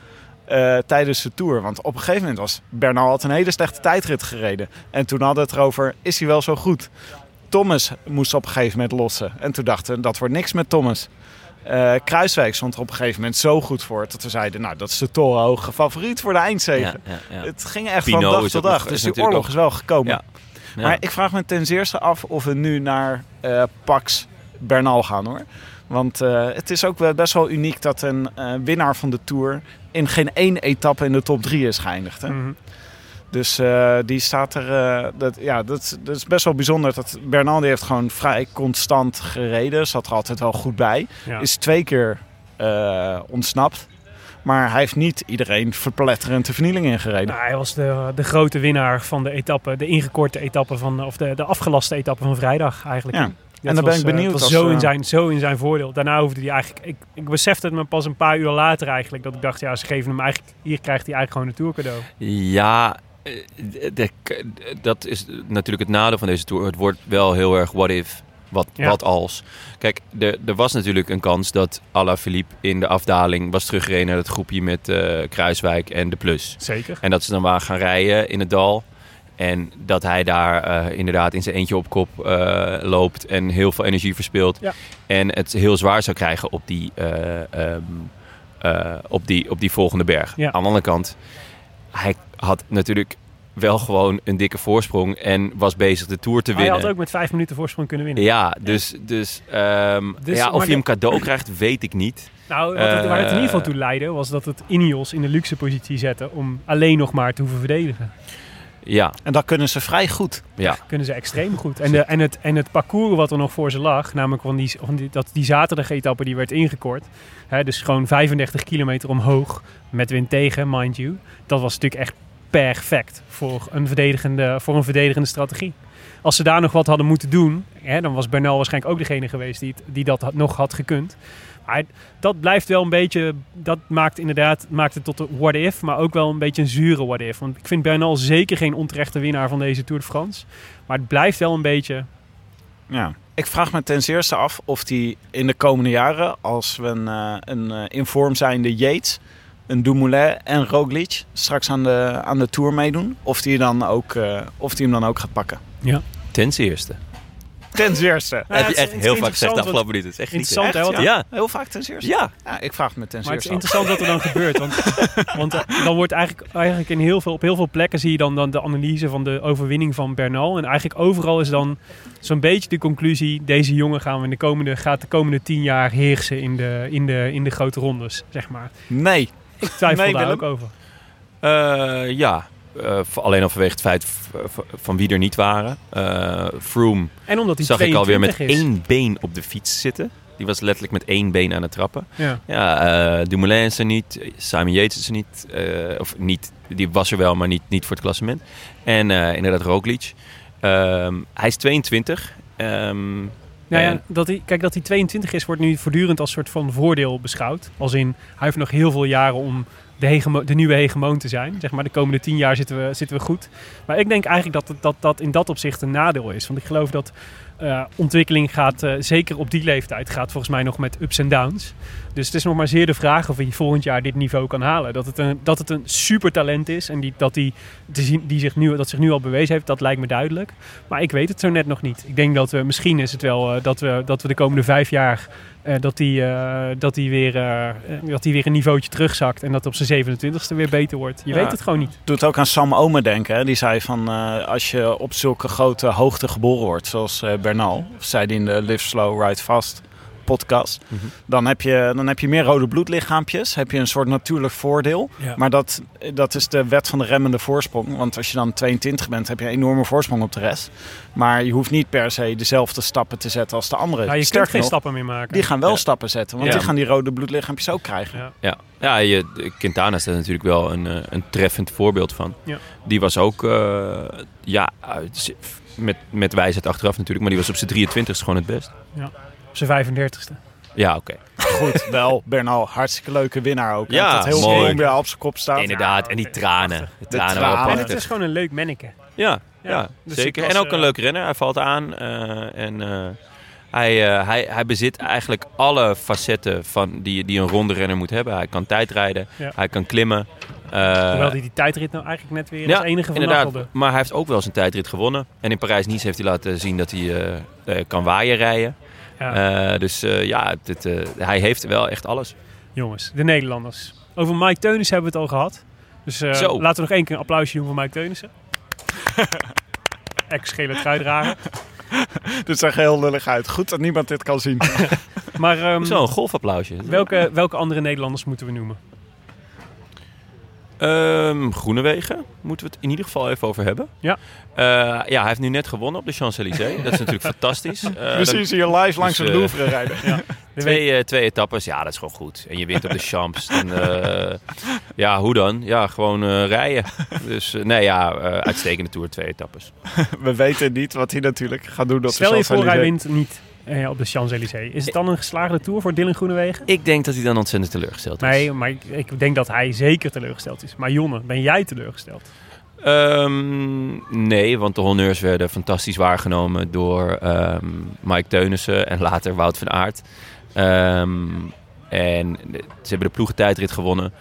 tijdens de Tour. Want op een gegeven moment was Bernal had een hele slechte tijdrit gereden. En toen hadden we het erover, is hij wel zo goed? Thomas moest op een gegeven moment lossen. En toen dachten we, dat wordt niks met Thomas. Eh, Kruiswijk stond er op een gegeven moment zo goed voor... dat we zeiden, nou, dat is de torenhoge favoriet voor de eindzege. Ja, ja, ja. Het ging echt van dag tot dag. nog- Dus die natuurlijk oorlog ook- is wel gekomen. Ja. Ja. Maar ik vraag me ten zeerste af of we nu naar eh, Pax Bernal gaan hoor. Want eh, het is ook wel best wel uniek dat een eh, winnaar van de Tour... in geen één etappe in de top drie is geëindigd. Hè? Mhm. Dus eh, die staat er. eh, dat, ja, dat, dat is best wel bijzonder. Dat Bernal die heeft gewoon vrij constant gereden. Zat er altijd wel goed bij. Ja. Is twee keer eh, ontsnapt. Maar hij heeft niet iedereen verpletterend de vernieling ingereden. Nou, hij was de, de grote winnaar van de etappe, de ingekorte etappe van, of de, de afgelaste etappe van vrijdag eigenlijk. Ja. Dat En dan ben ik benieuwd Het was als, zo, in zijn, zo in zijn voordeel. Daarna hoefde hij eigenlijk. Ik, ik besefte het me pas een paar uur later eigenlijk. Dat ik dacht, ja, ze geven hem eigenlijk. Hier krijgt hij eigenlijk gewoon een tourcadeau. Ja, dat is natuurlijk het nadeel van deze tour. Het wordt wel heel erg what if, wat, Ja. wat als. Kijk, er, er was natuurlijk een kans dat Alaphilippe in de afdaling was teruggereden naar het groepje met eh, Kruiswijk en de Plus. Zeker. En dat ze dan waren gaan rijden in het dal. En dat hij daar eh, inderdaad in zijn eentje op kop eh, loopt en heel veel energie verspilt. Ja. En het heel zwaar zou krijgen op die, eh, ehm, eh, op die, op die volgende berg. Ja. Aan de andere kant, hij had natuurlijk wel gewoon een dikke voorsprong en was bezig de Tour te Hij winnen. had ook met vijf minuten voorsprong kunnen winnen. Ja, dus, dus, ehm, Dus, ja, of hij de- hem cadeau krijgt, weet ik niet. Nou, wat het, waar het in ieder geval Eh, toe leidde, was dat het Ineos in de luxe positie zette om alleen nog maar te hoeven verdedigen. Ja, En dat kunnen ze vrij goed. ja. Kunnen ze extreem goed. En, de, en, het, en het parcours wat er nog voor ze lag, namelijk van die, van die, dat, die zaterdag-etappe die werd ingekort. Hè, dus gewoon 35 kilometer omhoog met wind tegen, mind you. Dat was natuurlijk echt perfect voor een verdedigende, voor een verdedigende strategie. Als ze daar nog wat hadden moeten doen, hè, dan was Bernal waarschijnlijk ook degene geweest die, het- die dat had, nog had gekund. Maar dat blijft wel een beetje, dat maakt inderdaad, maakt het tot een what if, maar ook wel een beetje een zure what if. Want ik vind Bernal zeker geen onterechte winnaar van deze Tour de France. Maar het blijft wel een beetje, Ja. Ik vraag me ten zeerste af of die in de komende jaren, als we een, eh, een eh, in vorm zijnde Yates, een Dumoulin en Roglic straks aan de, aan de Tour meedoen, of die, dan ook, eh, of die hem dan ook gaat pakken. Ten zeerste. Ten zeerste. heb je het is echt heel vaak gezegd de afgelopen minuten. Het is echt Interessant, hè, ja. Heel vaak ten zeerste. Ja. Ja, ik vraag het me ten Maar het is zeerste interessant wat er dan gebeurt. Want, want eh, dan wordt eigenlijk, eigenlijk in heel veel, op heel veel plekken zie je dan, dan de analyse van de overwinning van Bernal. En eigenlijk overal is dan zo'n beetje de conclusie: deze jongen gaan we in de komende, gaat de komende tien jaar heersen in de, in de, in de grote rondes, zeg maar. Nee. Ik twijfel Nee, daar Willem? ook over. Eh, ja, Eh, alleen al vanwege het feit van wie er niet waren. Eh Froome En omdat hij zag ik alweer met 22 is. één been op de fiets zitten. Die was letterlijk met één been aan het trappen. Ja. Ja, eh Dumoulin is er niet. Simon Yates is er niet. of niet, die was er wel, maar niet, niet voor het klassement. En inderdaad Roglic. Ehm, hij is 22. Ehm, Nou ja, dat hij, kijk, dat hij 22 is, wordt nu voortdurend als soort van voordeel beschouwd. Als in, hij heeft nog heel veel jaren om de, de nieuwe hegemoon te zijn. Zeg maar, de komende 10 jaar zitten we, zitten we goed. Maar ik denk eigenlijk dat, dat dat in dat opzicht een nadeel is. Want ik geloof dat eh, ontwikkeling gaat, eh, zeker op die leeftijd, gaat volgens mij nog met ups en downs. Dus het is nog maar zeer de vraag of hij volgend jaar dit niveau kan halen. Dat het een, dat het een super talent is en die, dat, zien, die zich nu, dat zich nu al bewezen heeft, dat lijkt me duidelijk. Maar ik weet het zo net nog niet. Ik denk dat we, misschien is het wel eh, dat, we, dat we de komende vijf jaar eh, dat hij eh, dat hij weer, eh, dat hij weer een niveautje terugzakt en dat op zijn 27ste weer beter wordt. Je Ja. weet het gewoon niet. doet ook aan Sam Omen denken. Hè? Die zei van eh, als je op zulke grote hoogte geboren wordt, zoals eh, Bernal, of zei hij in de Live Slow Ride Fast podcast. Mhm. Dan heb, je, dan heb je meer rode bloedlichaampjes. Heb je een soort natuurlijk voordeel. Ja. Maar dat, dat is de wet van de remmende voorsprong. Want als je dan 22 bent, heb je een enorme voorsprong op de rest. Maar je hoeft niet per se dezelfde stappen te zetten als de anderen. Ja, je kunt Sterker geen nog, stappen meer maken. Die gaan wel Ja. stappen zetten. Want Ja. die gaan die rode bloedlichaampjes ook krijgen. Ja. Ja, ja je, Quintana is daar natuurlijk wel een, eh, een treffend voorbeeld van. Ja. Die was ook, eh, ja, uit- met, met wijsheid achteraf natuurlijk, maar die was op zijn 23 gewoon het best. Op zijn 35ste. Ja, oké. Goed, wel Bernal, hartstikke leuke winnaar ook. Ja, dat heel mooi. Op zijn kop staat. Inderdaad, en die tranen. De tranen En het is gewoon een leuk manneke. Ja, Ja, ja, dus zeker. was, en ook een eh, leuk renner. Hij valt aan eh, en eh, hij, hij, hij bezit eigenlijk alle facetten van die, die een ronde renner moet hebben. Hij kan tijdrijden, Ja. hij kan klimmen. eh, Terwijl hij die tijdrit nou eigenlijk net weer ja, als enige van inderdaad. Maar hij heeft ook wel zijn tijdrit gewonnen. En in Parijs-Nice heeft hij laten zien dat hij kan waaien rijden. Ja. Eh, dus eh, ja, dit, eh, hij heeft wel echt alles. Jongens, de Nederlanders. Over Mike Teunissen hebben we het al gehad. Dus eh, Zo. laten we nog één keer een applausje doen voor Mike Teunissen. Ex-gele truidrager. Dit zag heel lullig uit. Goed dat niemand dit kan zien. Maar ehm, Zo, een golfapplausje. welke, welke andere Nederlanders moeten we noemen? Ehm Groenewegen moeten we het in ieder geval even over hebben. Ja. Eh, ja, hij heeft nu net gewonnen op de Champs-Élysées. Dat is natuurlijk fantastisch. Eh, We dan- zien ze hier live langs dus, het eh, Louvre rijden. De Twee, eh, twee etappes, ja, dat is gewoon goed. En je wint op de Champs. Dan, eh, ja, hoe dan? Ja, gewoon eh, rijden. Dus eh, nee, ja, eh, uitstekende Tour, twee etappes. We weten niet wat hij natuurlijk gaat doen op Stel de je voor, hij wint niet eh, op de Champs-Élysées. Is het dan een geslaagde Tour voor Dylan Groenewegen? Ik denk dat hij dan ontzettend teleurgesteld is. Nee, maar ik, ik denk dat hij zeker teleurgesteld is. Maar Jonne, ben jij teleurgesteld? Ehm, nee, want de honneurs werden fantastisch waargenomen door ehm, Mike Teunissen en later Wout van Aert. Ehm, en ze hebben de ploegentijdrit gewonnen.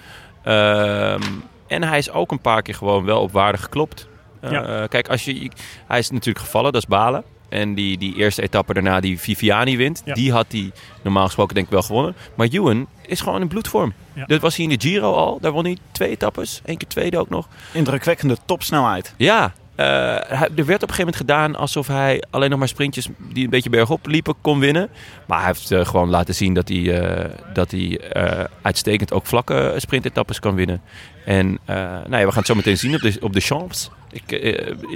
Ehm, en hij is ook een paar keer gewoon wel op waarde geklopt. Eh, Ja. Kijk, als je, hij is natuurlijk gevallen, dat is balen. En die, die eerste etappe daarna die Viviani wint, Ja. die had hij normaal gesproken denk ik wel gewonnen. Maar Ewan is gewoon in bloedvorm. Ja. Dat was hij in de Giro al. Daar won hij twee etappes. Eén keer tweede ook nog. Indrukwekkende topsnelheid. Ja, eh, hij- er werd op een gegeven moment gedaan alsof hij alleen nog maar sprintjes die een beetje bergop liepen kon winnen. Maar hij heeft eh, gewoon laten zien dat hij, eh, dat hij eh, uitstekend ook vlakke sprintetappes kan winnen. En eh, nou ja, we gaan het zo meteen zien op de, op de Champs. Ik,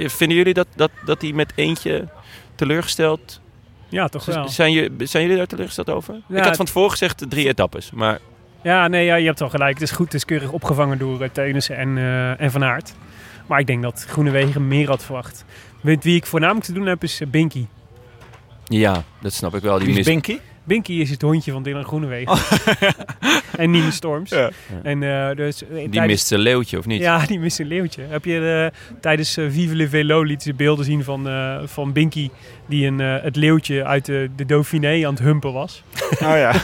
vinden jullie dat, dat, dat hij met eentje teleurgesteld... Ja, toch wel. Zijn, je, zijn jullie daar teleurgesteld over? Ja, Ik had van tevoren gezegd drie etappes, maar Ja, nee, ja, je hebt wel gelijk. Het is goed, het is keurig opgevangen door uh, Teunissen en, eh, en Van Aert. Maar ik denk dat Groenewegen meer had verwacht. Met wie ik voornamelijk te doen heb is eh, Binky. ja, dat snap ik wel. Die Wie is Binky? Binky is het hondje van Dylan Groenewegen. en Nina Storms. Ja. En, eh, dus, eh, die tijdens- mist zijn leeuwtje, of niet? Ja, die mist een leeuwtje. Heb je eh, tijdens eh, Vive le Velo liet ze beelden zien van, eh, van Binky... die een, eh, het leeuwtje uit de, de Dauphiné aan het humpen was. Oh ja.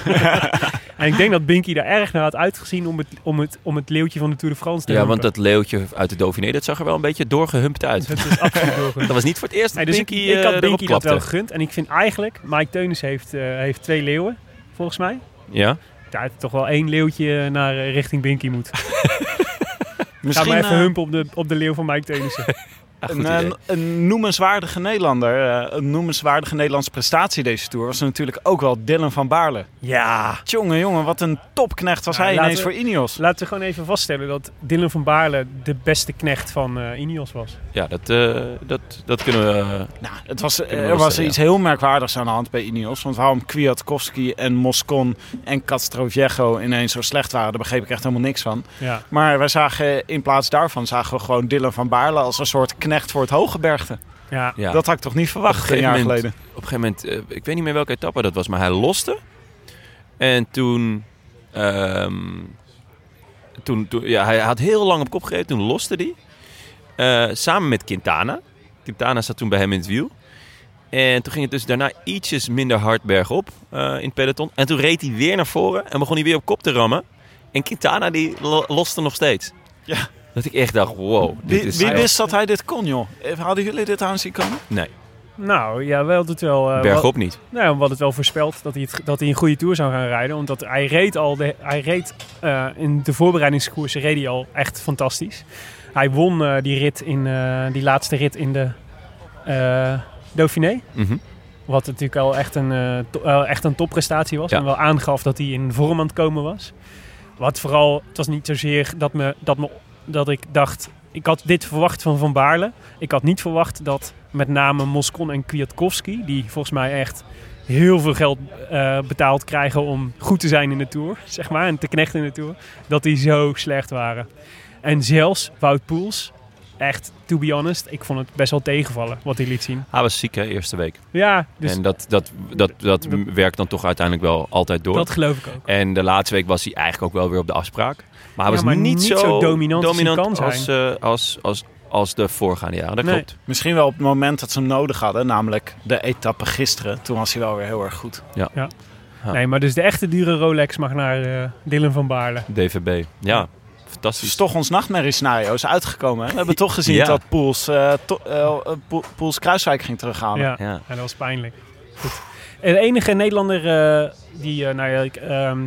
En ik denk dat Binky daar erg naar had uitgezien... om het, om het, om het leeuwtje van de Tour de France te Ja, humpen. want dat leeuwtje uit de Dauphiné, dat zag er wel een beetje doorgehumpt uit. Dat is absoluut. Dat was niet voor het eerst Nee, dus Binky ik, ik had eh, Binky dat wel gegund. En ik vind eigenlijk, Mike Teunis heeft, eh, heeft twee leeuwen, volgens mij. Ja? Het is toch wel één leeuwtje naar eh, richting Binky moet. Ga Misschien maar even humpen op de, op de leeuw van Mike Teunissen. Een, idee. een, een noemenswaardige Nederlander, eh, een noemenswaardige Nederlandse prestatie deze Tour... was natuurlijk ook wel Dylan van Baarle. ja. Jongen, jongen, wat een topknecht was Ja, hij ineens we- voor Ineos. Laten we gewoon even vaststellen dat Dylan van Baarle de beste knecht van eh Ineos was. Ja, dat, eh, dat, dat kunnen we... eh, Nou, het was, er was iets heel merkwaardigs aan de hand bij Ineos. Want waarom Kwiatkowski en Moscon en Castroviejo ineens zo slecht waren, daar begreep ik echt helemaal niks van. Ja. Maar wij zagen in plaats daarvan zagen we gewoon Dylan van Baarle als een soort knecht voor het Hogebergte. Ja. ja. Dat had ik toch niet verwacht een jaar moment- geleden. Op een gegeven moment, eh, ik weet niet meer welke etappe dat was, maar hij loste. En toen... ehm, toen, toen ja, hij had heel lang op kop gereden, toen loste hij. Eh, samen met Quintana. Quintana zat toen bij hem in het wiel. En toen ging het dus daarna ietsjes minder hard bergop eh, in het peloton. En toen reed hij weer naar voren en begon hij weer op kop te rammen. En Quintana die lo- loste nog steeds. Ja. Dat ik echt dacht, wow. dit Wie, is wie wist dat hij dit kon, joh? Hadden jullie dit aan zien komen? Nee, Nou, ja, wel het wel... eh, bergop wel- niet. Nou, we hadden het wel voorspeld dat hij, het, dat hij een goede Tour zou gaan rijden. Omdat hij reed al, de, hij reed eh, in de voorbereidingskoersen reed hij al echt fantastisch. Hij won eh, die rit in, eh, die laatste rit in de eh Dauphiné. Mhm. Wat natuurlijk al echt een, eh, to- eh, echt een topprestatie was. Ja. En wel aangaf dat hij in vorm aan het komen was. Wat vooral, het was niet zozeer dat, me, dat, me, dat ik dacht... Ik had dit verwacht van Van Baarle. Ik had niet verwacht dat met name Moscon en Kwiatkowski... die volgens mij echt heel veel geld eh, betaald krijgen om goed te zijn in de Tour... zeg maar, en te knechten in de Tour... dat die zo slecht waren. En zelfs Wout Poels... Echt, to be honest, ik vond het best wel tegenvallen wat hij liet zien. Hij was ziek hè, eerste week. Ja, dus en dat, dat, dat, dat werkt dan toch uiteindelijk wel altijd door. dat geloof ik ook. En de laatste week was hij eigenlijk ook wel weer op de afspraak. Maar hij Ja, was maar niet, niet zo, zo dominant als eh, als, als, als de voorgaande jaren. Dat Nee. klopt. Misschien wel op het moment dat ze hem nodig hadden, namelijk de etappe gisteren. Toen was hij wel weer heel erg goed. Ja. Nee, maar dus de echte dure Rolex mag naar eh Dylan van Baarle. DVB. Ja, Het fantastisch. is toch ons nachtmerriescenario is uitgekomen. hè? We hebben toch gezien Ja. dat Poels, eh, to- eh, Poel- Poels Kruiswijk ging terughalen. Ja. Ja. Ja, dat was pijnlijk. Goed. En de enige Nederlander eh, die, eh, nou ja, ik, ehm,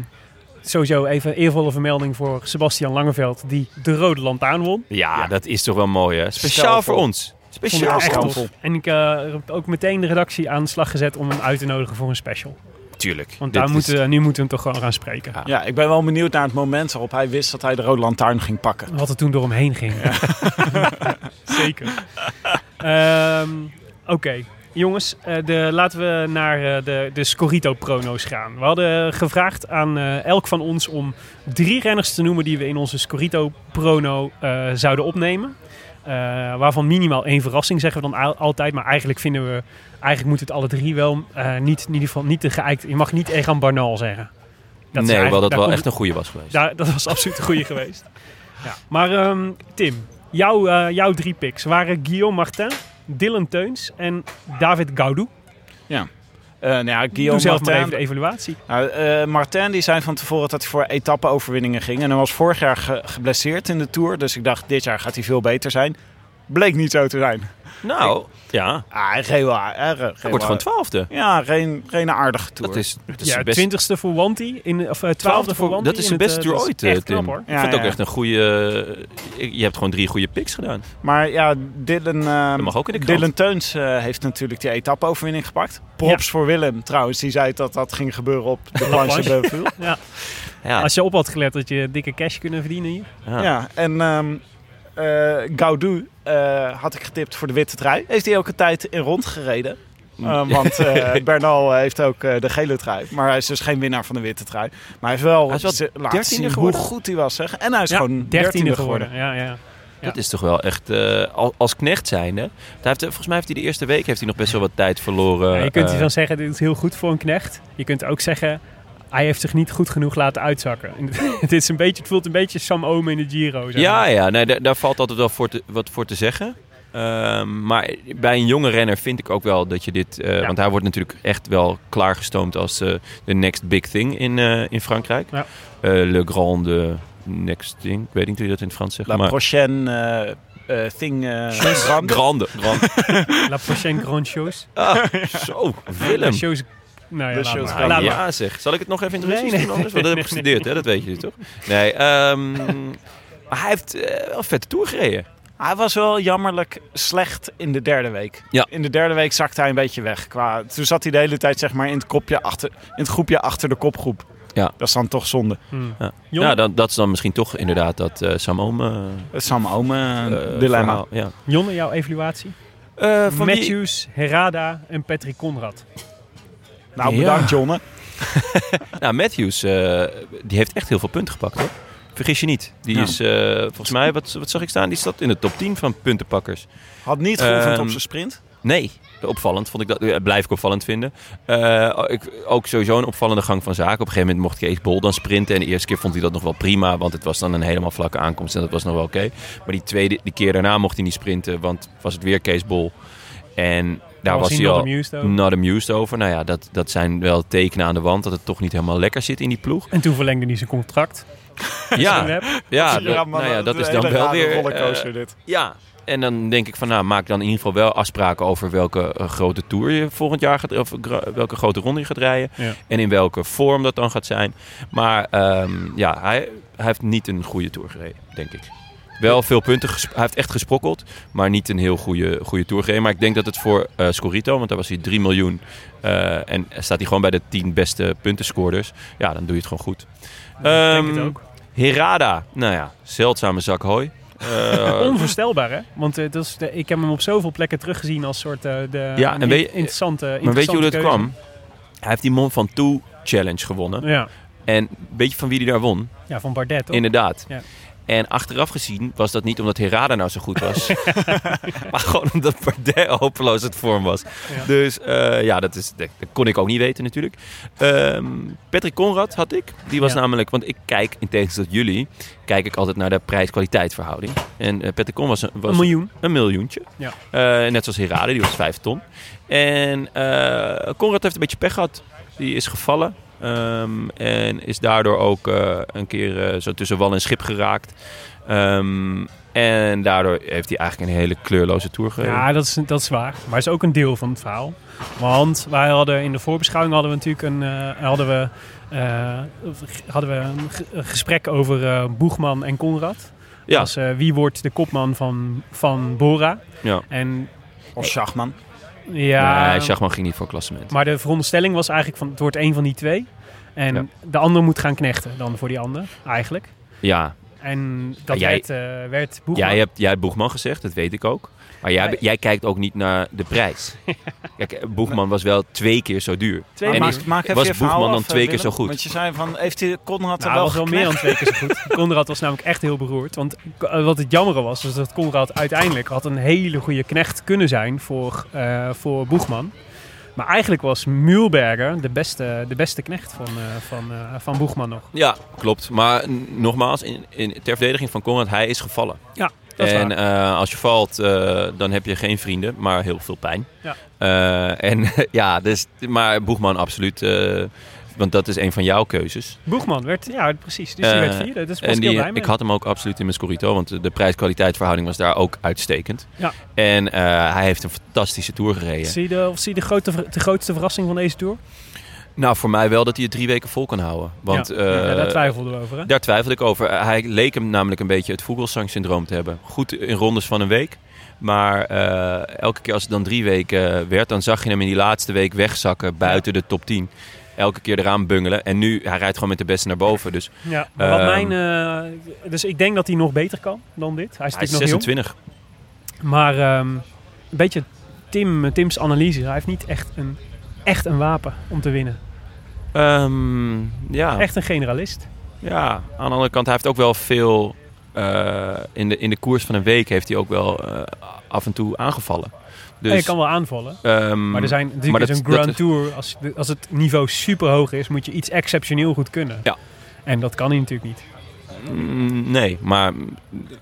sowieso even eervolle vermelding voor Sebastian Langeveld, die de Rode Lantaarn won. Ja, dat is toch wel mooi hè. Speciaal voor ons. Speciaal voor ons. En ik eh, heb ook meteen de redactie aan de slag gezet om hem uit te nodigen voor een special. Tuurlijk. Want daar is- moeten, nu moeten we hem toch gewoon gaan spreken. Ja. Ja, ik ben wel benieuwd naar het moment waarop hij wist dat hij de Rode Lantaarn ging pakken. Wat er toen door hem heen ging. Zeker. Ehm, Oké, jongens, eh, de, laten we naar eh, de, de Scorito-prono's gaan. We hadden gevraagd aan eh, elk van ons om drie renners te noemen die we in onze Scorito-prono eh, zouden opnemen. Eh, waarvan minimaal één verrassing zeggen we dan al- altijd. Maar eigenlijk vinden we, eigenlijk moet het alle drie wel eh, niet, in ieder geval niet te geëikt. Je mag niet Egan Barnal zeggen. Dat nee, wel dat wel echt een goede was geweest. daar, dat was absoluut een goede geweest. Ja. Maar ehm, Tim, jouw, eh, jouw drie picks waren Guillaume Martin, Dylan Teuns en David Gaudu. Eh nou ja, Doe Guillaume zelf maar even de evaluatie. Nou, eh, Martin die zei van tevoren dat hij voor etappe-overwinningen ging. En hij was vorig jaar ge- geblesseerd in de Tour. Dus ik dacht, dit jaar gaat hij veel beter zijn. Bleek niet zo te zijn. Nou, ja. Ah, hij reed wel, hij wordt gewoon twaalfde. Ja, geen, geen aardige Tour. Dat is, dat is Ja, best, twintigste voor Wanty, in, of eh, twaalfde voor Wanty. dat is het, beste eh, tour ooit, eh, Tim. knap, hoor. Ik Ja, vond het ook echt een goede... eh, Je hebt gewoon drie goede picks gedaan. Maar ja, Dylan, eh, mag ook in de krant. Dylan Teuns eh, heeft natuurlijk die etappe-overwinning gepakt. Props voor Willem trouwens. Die zei dat dat ging gebeuren op de planche de. Ja. Ja, Als je op had gelet dat je dikke cash kunnen verdienen hier. ja. Ja, en ehm eh, Gaudu eh, had ik getipt voor de witte trui. Heeft hij ook een tijd in rondgereden. Uh, want eh, Bernal heeft ook eh, de gele trui. Maar hij is dus geen winnaar van de witte trui. Maar hij heeft wel, Hij is wel laten hoe geworden. goed hij was. Zeg. En hij is Ja, gewoon dertiende, geworden. geworden. Ja, ja. Dat is toch wel echt, eh, al- als knecht zijnde. Hij heeft, volgens mij heeft hij de eerste week heeft hij nog best wel wat tijd verloren. Ja, je kunt eh, dan zeggen, dit is heel goed voor een knecht. Je kunt ook zeggen, hij heeft zich niet goed genoeg laten uitzakken. het, is een beetje, het voelt een beetje Sam Omen in de Giro. zeg Ja, maar. ja nee, daar, daar valt altijd wel voor te- wat voor te zeggen. Ehm, maar bij een jonge renner vind ik ook wel dat je dit... eh, Ja. Want hij wordt natuurlijk echt wel klaargestoomd als eh, de next big thing in, eh, in Frankrijk. Ja. Eh, le grande next thing. Ik weet niet hoe je dat in het Frans zegt. La maar prochaine eh, eh, thing. eh, grande. grande. grande. La prochaine grande chose. Ah, zo, Willem. Nou ja, De laat maar. Laat maar. ja zeg. Zal ik het nog even in Russisch Nee, nee. doen anders? Want dat heb ik gestudeerd, hè? dat weet je toch? Nee, ehm, maar hij heeft eh, wel een vette tour gereden. Hij was wel jammerlijk slecht in de derde week. Ja. In de derde week zakte hij een beetje weg. Qua, toen zat hij de hele tijd zeg maar, in, het kopje achter, in het groepje achter de kopgroep. Ja. Dat is dan toch zonde. Hmm. Ja, ja dan, dat is dan misschien toch inderdaad dat eh Sam Oom, eh, Het is Sam Ome eh, dilemma. verhaal, Ja. Jonne, jouw evaluatie? Eh, van wie- Matthews, Herada en Patrick Conrad. Nou, Ja. bedankt Jonne. Nou, Matthews, eh, die heeft echt heel veel punten gepakt hoor. Vergis je niet. Die Ja. is, eh, volgens mij, wat, wat zag ik staan? Die staat in de top 10 van puntenpakkers. Had niet geoefend Ehm, op zijn sprint. Nee, opvallend vond ik dat. eh, Blijf ik opvallend vinden. Ik, ook sowieso een opvallende gang van zaken. Op een gegeven moment mocht Kees Bol dan sprinten. En de eerste keer vond hij dat nog wel prima. Want het was dan een helemaal vlakke aankomst. En dat was nog wel oké. Maar die tweede die keer daarna mocht hij niet sprinten. Want was het weer Kees Bol. En daar was, hij not al amused over. not amused over. Nou ja, dat, dat zijn wel tekenen aan de wand. Dat het toch niet helemaal lekker zit in die ploeg. En toen verlengde hij zijn contract. Ja, ja, Ja, dat, nou ja, dat is dan wel weer... rollercoaster eh, dit. ja, en dan denk ik van, nou, maak dan in ieder geval wel afspraken over welke eh, grote tour je volgend jaar gaat, of welke grote ronde je gaat rijden. Ja. En in welke vorm dat dan gaat zijn. Maar ehm, ja, hij, hij heeft niet een goede tour gereden, denk ik. Wel veel punten. Hij heeft echt gesprokkeld. Maar niet een heel goede, goede tour. Maar ik denk dat het voor eh Scorito, want daar was hij 3 miljoen. eh, en staat hij gewoon bij de 10 beste puntenscorers. Ja, dan doe je het gewoon goed. ik denk het Ehm, ook. Herada, nou ja, zeldzame zak hooi. Eh, Onvoorstelbaar, hè? Want dat is de, ik heb hem op zoveel plekken teruggezien als soort eh, de Ja, en weet je- interessante, maar weet je hoe dat interessante kwam? Hij heeft die Mont Ventoux Challenge gewonnen. Ja. En weet je van wie die daar won? ja, van Bardet, toch? Inderdaad. Ja. En achteraf gezien was dat niet omdat Herada nou zo goed was. maar gewoon omdat Bardet hopeloos het vorm was. Ja. Dus eh, ja, dat, is, dat kon ik ook niet weten natuurlijk. Ehm, Patrick Conrad had ik. Die was Ja. namelijk, want ik kijk in tegenstelling tot jullie, kijk ik altijd naar de prijs-kwaliteit verhouding. En eh, Patrick Conrad was, was Een miljoen. een miljoentje. Ja. Eh, net zoals Herade, die was 5 ton. En Conrad heeft een beetje pech gehad. Die is gevallen. Ehm, en is daardoor ook eh, een keer eh, zo tussen wal en schip geraakt. Ehm, en daardoor heeft hij eigenlijk een hele kleurloze tour gereden. Ja, dat is, dat is waar. Maar het is ook een deel van het verhaal. Want wij hadden in de voorbeschouwing hadden we natuurlijk een, eh, hadden we, eh, hadden we een, ge- een gesprek over eh, Boegman en Conrad. Ja. Als, eh, wie wordt de kopman van, van Bora? Ja. En Of Schachman. Ja, nee, Schachman ging niet voor klassement. maar de veronderstelling was eigenlijk van het wordt één van die twee. En Ja. de ander moet gaan knechten dan voor die ander, eigenlijk. Ja, En dat jij- werd, eh, werd Boegman. jij hebt, jij hebt Boegman gezegd, dat weet ik ook. Maar jij, kijkt ook niet naar de prijs. Kijk, Boegman was wel twee keer zo duur. Twee en maak, maak even was Boegman dan af, twee keer zo goed? Want je zei van, heeft hij Conrad er Nou, wel was wel meer dan twee keer zo goed. Conrad was namelijk echt heel beroerd. Want eh, wat het jammere was, is dat Conrad uiteindelijk had een hele goede knecht kunnen zijn voor, eh, voor Boegman. Maar eigenlijk was Mühlberger de beste, de beste knecht van, eh, van, eh, van Boegman nog. Ja, klopt. Maar nogmaals, in, in, ter verdediging van Conrad, hij is gevallen. Ja, en eh, als je valt, eh, dan heb je geen vrienden, maar heel veel pijn. Ja. Eh, en ja, dus, maar Boegman absoluut. want dat is een van jouw keuzes. Boegman werd, ja precies, dus die werd vierde. Dus was en ik die, blij ik had hem ook absoluut in mijn Scorito, want de- de prijs-kwaliteit was daar ook uitstekend. Ja. En hij heeft een fantastische tour gereden. Zie je, de, of zie je de, grote, de grootste verrassing van deze Tour? Nou, voor mij wel dat hij het drie weken vol kan houden. Want ja, eh, ja, daar twijfelden we over. Hè? Daar twijfelde ik over. Eh, Hij leek hem namelijk een beetje het Vogelsang-syndroom te hebben. Goed in rondes van een week. Maar eh, elke keer als het dan drie weken werd, dan zag je hem in die laatste week wegzakken buiten de top 10. Elke keer eraan bungelen. En nu, hij rijdt gewoon met de beste naar boven. Dus Ja, wat Ehm, mijn, eh, dus ik denk dat hij nog beter kan dan dit. Hij is hij is natuurlijk nog jong. 26. Maar ehm, een beetje Tim, Tim's analyse. Hij heeft niet echt een, echt een wapen om te winnen. Ehm, ja. Echt een generalist. ja, aan de andere kant, hij heeft ook wel veel... eh, in, de, in de koers van een week heeft hij ook wel eh, af en toe aangevallen. Dus, je kan wel aanvallen. ehm, Maar er zijn natuurlijk is een Grand is- Tour. Als, als het niveau super hoog is, moet je iets exceptioneel goed kunnen. Ja. En dat kan hij natuurlijk niet. Mm, nee, maar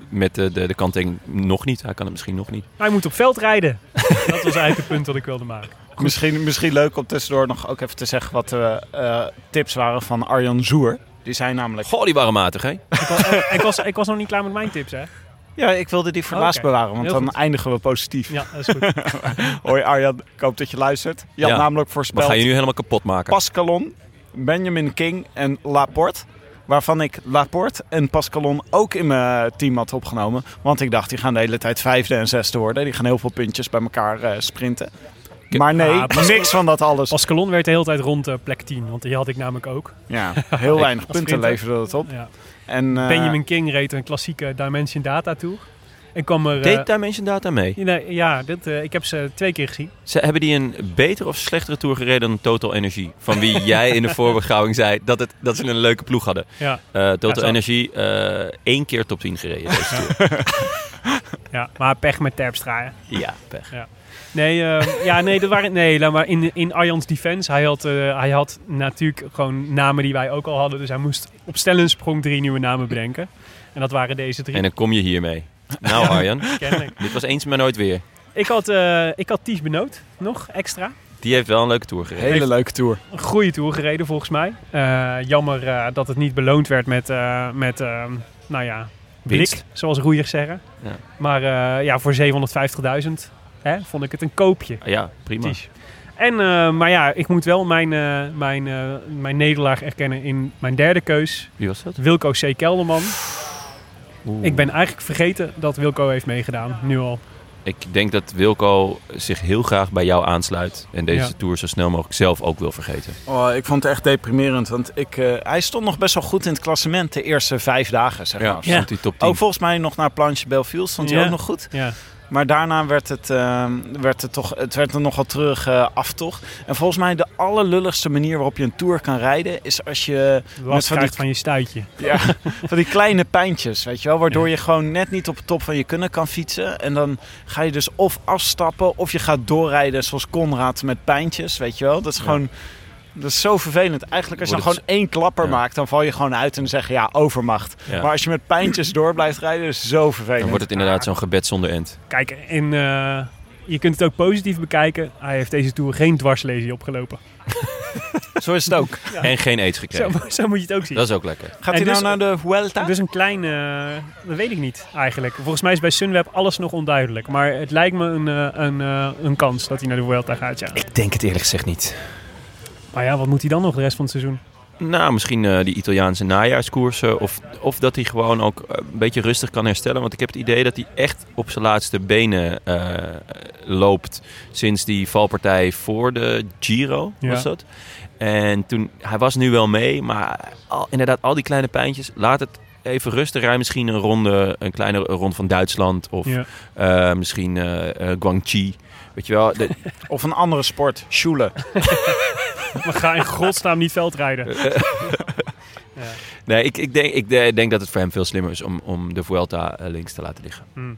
met de, de, de kanttekening nog niet. Hij kan het misschien nog niet. Hij moet op veld rijden. dat was eigenlijk het punt wat ik wilde maken. Misschien, misschien leuk om tussendoor nog ook even te zeggen wat de eh, tips waren van Arjan Zoer. Die zijn namelijk... Goh, die waren matig, hè? Ik was, eh, ik, was, ik was nog niet klaar met mijn tips, hè? Ja, ik wilde die voor bewaren, want heel dan goed. eindigen we positief. Ja, dat is goed. Hoi Arjan, ik hoop dat je luistert. Je had Ja. namelijk Maar voorspeld ga je nu helemaal kapot maken? Pascalon, Benjamin King en Laporte. Waarvan ik Laporte en Pascalon ook in mijn team had opgenomen. Want ik dacht, die gaan de hele tijd vijfde en zesde worden. Die gaan heel veel puntjes bij elkaar eh, sprinten. Maar nee, Ah, niks van dat alles. Pascalon werd de hele tijd rond eh, plek 10. Want die had ik namelijk ook. Ja, heel weinig punten leverde dat op. Ja. En, eh, Benjamin King reed een klassieke Dimension Data Tour. En kwam er... eh, Deed Dimension Data mee? nee, ja, dit, eh, ik heb ze twee keer gezien. Ze, hebben die een betere of slechtere tour gereden dan Total Energie? Van wie jij in de voorbeschouwing zei dat, het, dat ze een leuke ploeg hadden. Ja, Eh, Total Ja, eh, één keer top 10 gereden deze tour. ja, maar pech met Terpstra. hè. ja, pech. Nee, eh, ja, nee, dat waren, nee laat maar in, in Arjan's defense, hij had, eh, hij had natuurlijk gewoon namen die wij ook al hadden. Dus hij moest op sprong drie nieuwe namen bedenken. En dat waren deze drie, En dan kom je hiermee. Nou Arjan, kennelijk. dit was eens maar nooit weer. Ik had, eh ik had Ties Benoot nog extra. Die heeft wel een leuke tour gereden. hele leuke tour. Een goede tour gereden volgens mij. Eh, jammer eh, dat het niet beloond werd met, eh, met nou ja, blik, Winst. zoals roeiers zeggen. Ja. Maar eh, ja, voor 750.000 hè, vond ik het een koopje. Ah ja, prima. Ties. En, eh, maar ja, ik moet wel mijn, eh, mijn, eh, mijn nederlaag erkennen in mijn derde keus. Wie was dat? Wilco C. Kelderman. Oeh. Ik ben eigenlijk vergeten dat Wilco heeft meegedaan, nu al. Ik denk dat Wilco zich heel graag bij jou aansluit. En deze Ja. tour zo snel mogelijk zelf ook wil vergeten. Oh, ik vond het echt deprimerend. Want ik, eh, hij stond nog best wel goed in het klassement de eerste vijf dagen, zeg Ja, maar. stond hij top 10. Ook volgens mij nog naar Planche Belleville stond hij Ja. ook nog goed. Ja. Maar daarna werd het, eh, werd het, toch, het werd er nogal terug eh, aftocht. En volgens mij de allerlulligste manier waarop je een tour kan rijden... is als je Last van die- van je stuitje. ja, van die kleine pijntjes, weet je wel. Waardoor je gewoon net niet op de top van je kunnen kan fietsen. En dan ga je dus of afstappen of je gaat doorrijden zoals Conrad met pijntjes, weet je wel. Dat is Ja. gewoon... Dat is zo vervelend. Eigenlijk als je dan gewoon één klapper Ja. maakt, dan val je gewoon uit en dan zeg je ja, overmacht. Ja. Maar als je met pijntjes door blijft rijden, is het zo vervelend. Dan wordt het inderdaad zo'n gebed zonder end. Kijk, en eh, je kunt het ook positief bekijken. Hij heeft deze Tour geen dwarslesie opgelopen. Zo is het ook. En geen aids Zo, gekregen. zo moet je het ook zien. Dat is ook lekker. Gaat En hij dus- nou naar de Vuelta? Dus een klein, eh, dat weet ik niet eigenlijk. Volgens mij is bij Sunweb alles nog onduidelijk. Maar het lijkt me een, eh, een, eh, een kans dat hij naar de Vuelta gaat, ja. Ik denk het eerlijk gezegd niet. Maar ja, wat moet hij dan nog de rest van het seizoen? Nou, misschien eh, die Italiaanse najaarskoersen. Of, of dat hij gewoon ook eh, een beetje rustig kan herstellen. Want ik heb het idee dat hij echt op zijn laatste benen eh, loopt. Sinds die valpartij voor de Giro, Ja. was dat. En toen, hij was nu wel mee. Maar al, inderdaad, al die kleine pijntjes. Laat het even rustig. Rij misschien een ronde, een kleine ronde van Duitsland. Of Ja. eh, misschien Guangxi. Weet je wel, de- Of een andere sport, Schule. Maar ga in godsnaam niet veldrijden. Nee, ik, ik, denk, ik de- denk dat het voor hem veel slimmer is om, om de Vuelta eh, links te laten liggen. Hm,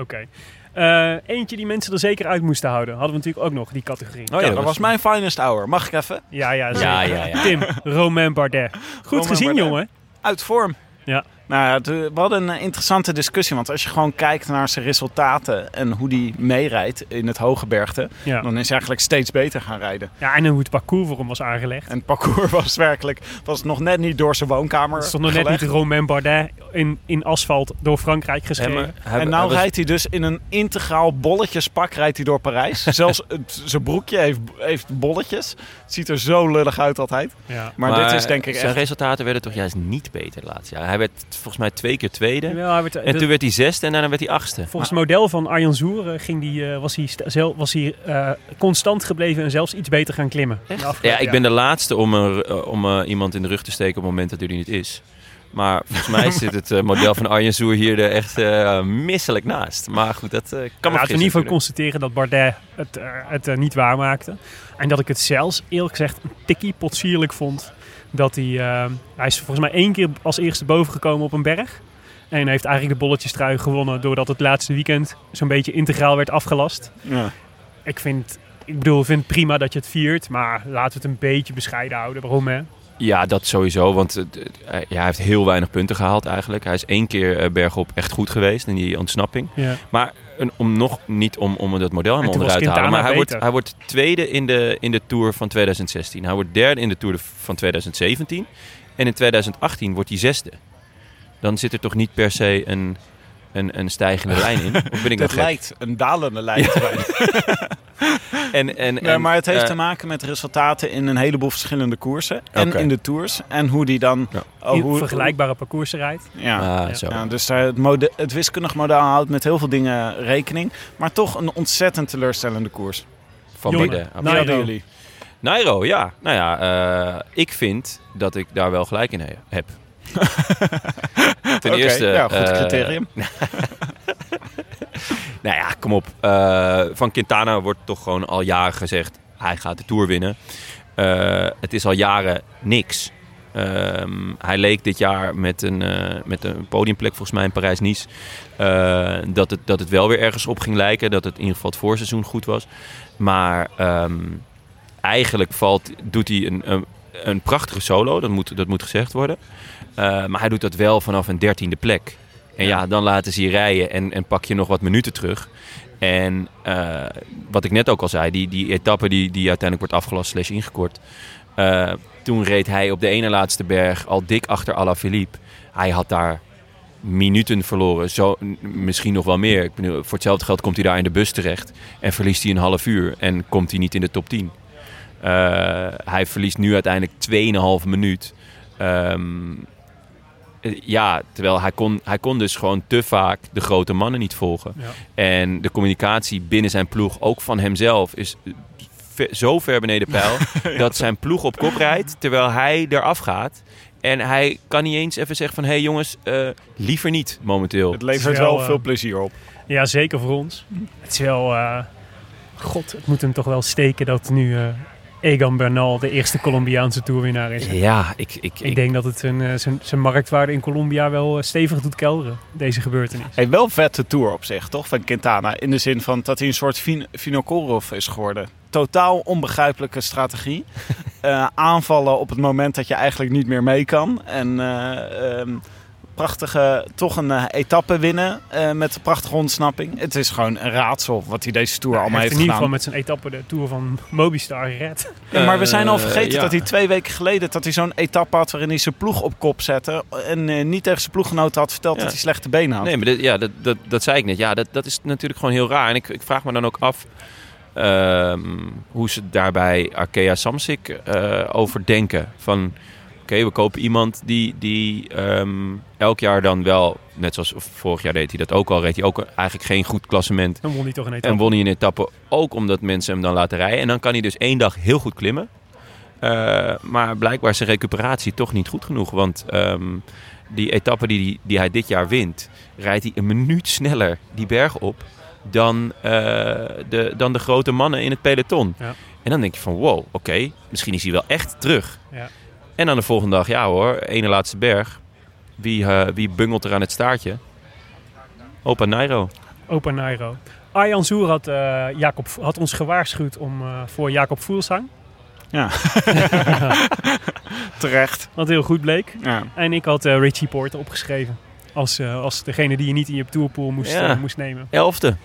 Oké. Eh, eentje die mensen er zeker uit moesten houden. Hadden we natuurlijk ook nog, die categorie. Oh ja, dat was mijn finest hour. Mag ik even? Ja, ja, zeker. Ja, ja, ja. Tim, Romain Bardet. Goed Romain gezien, Bardet. jongen. Uit vorm. Ja. Nou ja, het- we hadden een interessante discussie. Want als je gewoon kijkt naar zijn resultaten en hoe die meerijdt in het hoge bergte, Ja. dan is hij eigenlijk steeds beter gaan rijden. ja, en hoe het parcours voor hem was aangelegd. En het parcours was werkelijk, was nog net niet door zijn woonkamer Het stond nog net niet Romain Bardet in, in asfalt door Frankrijk geschreven. maar En nou hij was- rijdt hij dus in een integraal bolletjespak rijdt hij door Parijs. Zelfs het- zijn broekje heeft, heeft bolletjes. Het ziet er zo lullig uit altijd. Ja. Maar, dit is denk ik zijn echt... resultaten werden toch juist niet beter de laatste jaar. Hij werd volgens mij twee keer tweede. Jawel, hij werd- En de- toen werd hij zesde en daarna werd hij achtste. Volgens het model van Arjan Zoer eh, ging die, eh, was hij, sta- zel- was hij eh, constant gebleven en zelfs iets beter gaan klimmen. Ja, ik ben de laatste om, er, eh, om eh, iemand in de rug te steken op het moment dat hij niet is. Maar volgens mij zit het eh, model van Arjen Soer hier er echt eh, misselijk naast. Maar goed, dat eh, kan me Laten we in ieder geval constateren dat Bardet het, eh, het eh, niet waarmaakte. En dat ik het zelfs eerlijk gezegd een tikkie potsierlijk vond. Dat hij, eh, hij is volgens mij één keer als eerste boven gekomen op een berg. En hij heeft eigenlijk de bolletjestrui gewonnen doordat het laatste weekend zo'n beetje integraal werd afgelast. Ja. Ik vind, ik bedoel, ik vind het prima dat je het viert, maar laten we het een beetje bescheiden houden. Waarom hè? Ja, dat sowieso. Want eh, eh, ja, hij heeft heel weinig punten gehaald eigenlijk. Hij is één keer eh, bergop echt goed geweest in die ontsnapping. Ja. Maar een, om nog niet om, om dat model helemaal onderuit te halen. Maar hij wordt, hij wordt tweede in de, in de Tour van 2016. Hij wordt derde in de Tour van 2017. En in 2018 wordt hij zesde. Dan zit er toch niet per se een, een, een stijgende lijn in? Of ben ik gek? lijkt een dalende lijn te zijn. En, en, maar het heeft eh, te maken met resultaten in een heleboel verschillende koersen. En in de tours. En hoe die dan... Ja. oh, hoe, vergelijkbare parcoursen rijdt. Ja. Ah, zo. Ja, dus daar het, mode, het wiskundig model houdt met heel veel dingen rekening. Maar toch een ontzettend teleurstellende koers. Van Nairo. hadden jullie? Nairo, ja. Nou ja, eh, ik vind dat ik daar wel gelijk in he- heb. Ten eerste... ja, goed eh, criterium. Nou ja, kom op. Eh, van Quintana wordt toch gewoon al jaren gezegd... hij gaat de Tour winnen. Eh, het is al jaren niks. Ehm, hij leek dit jaar met een, met een podiumplek volgens mij in Parijs-Nice... dat, het, dat het wel weer ergens op ging lijken. Dat het in ieder geval het voorseizoen goed was. Maar ehm, eigenlijk valt, doet hij een, een, een prachtige solo. Dat moet, dat moet gezegd worden. Eh, maar hij doet dat wel vanaf een dertiende plek. En ja, dan laten ze je rijden en, en pak je nog wat minuten terug. En eh, wat ik net ook al zei, die, die etappe die, die uiteindelijk wordt afgelast slash ingekort. eh, toen reed hij op de ene laatste berg al dik achter Alaphilippe. Hij had daar minuten verloren. Zo, misschien nog wel meer. Ik bedoel, voor hetzelfde geld komt hij daar in de bus terecht. En verliest hij een half uur. En komt hij niet in de top 10. Eh, hij verliest nu uiteindelijk 2,5 minuut. Ehm, Eh, Ja, terwijl hij kon, hij kon dus gewoon te vaak de grote mannen niet volgen. Ja. En de communicatie binnen zijn ploeg, ook van hemzelf, is ve- zo ver beneden peil... dat zijn ploeg op kop rijdt, terwijl hij eraf gaat. En hij kan niet eens even zeggen van... hé hey jongens, eh, liever niet momenteel. Het levert wel, wel eh, veel plezier op. Ja, zeker voor ons. Het is wel... eh, God, het moet hem toch wel steken dat nu eh, Egan Bernal de eerste Colombiaanse toerwinnaar is. Ja, ik, ik, Ik denk dat het zijn, eh, zijn, zijn marktwaarde in Colombia wel eh, stevig doet kelderen, deze gebeurtenis. Hey, wel vette tour op zich, toch? Van Quintana. In de zin van dat hij een soort Vin- Vinokourov is geworden. Totaal onbegrijpelijke strategie. Eh, aanvallen op het moment dat je eigenlijk niet meer mee kan. En eh, ehm, prachtige, toch een eh, etappe winnen eh, met een prachtige ontsnapping. Het is gewoon een raadsel wat hij deze tour allemaal heeft heeft in ieder gedaan. geval met zijn etappe de Tour van Mobistar gered. Ja, maar we zijn al Eh, vergeten ja. dat hij twee weken geleden dat hij zo'n etappe had waarin hij zijn ploeg op kop zette. En eh, niet tegen zijn ploeggenoten had verteld Ja. dat hij slechte benen had. Nee, maar dit- ja, dat, dat, dat zei ik net. Ja, dat, dat is natuurlijk gewoon heel raar. En ik, ik vraag me dan ook af ehm, hoe ze daarbij Arkea Samsic eh over denken. Van, oké, we kopen iemand die, die ehm, elk jaar dan wel, net zoals vorig jaar deed hij dat ook al, reed hij ook eigenlijk geen goed klassement. Dan won hij toch een etappe. En won hij een etappe ook omdat mensen hem dan laten rijden. En dan kan hij dus één dag heel goed klimmen. Eh, maar blijkbaar is zijn recuperatie toch niet goed genoeg. Want ehm, die etappe die, die, die hij dit jaar wint, rijdt hij een minuut sneller die berg op dan, eh, de, dan de grote mannen in het peloton. Ja. En dan denk je van wow, oké, misschien is hij wel echt terug. Ja. En dan de volgende dag, ja hoor, ene laatste berg. Wie, eh, wie bungelt er aan het staartje? Opa Nairo. Opa Nairo. Arjan Soer had, eh, Jacob, had ons gewaarschuwd om, eh, voor Jacob Voelsang. Ja. Terecht. Wat heel goed bleek. Ja. En ik had eh, Richie Porter opgeschreven. Als, eh, als degene die je niet in je tourpool moest, Ja. moest nemen. Elfde.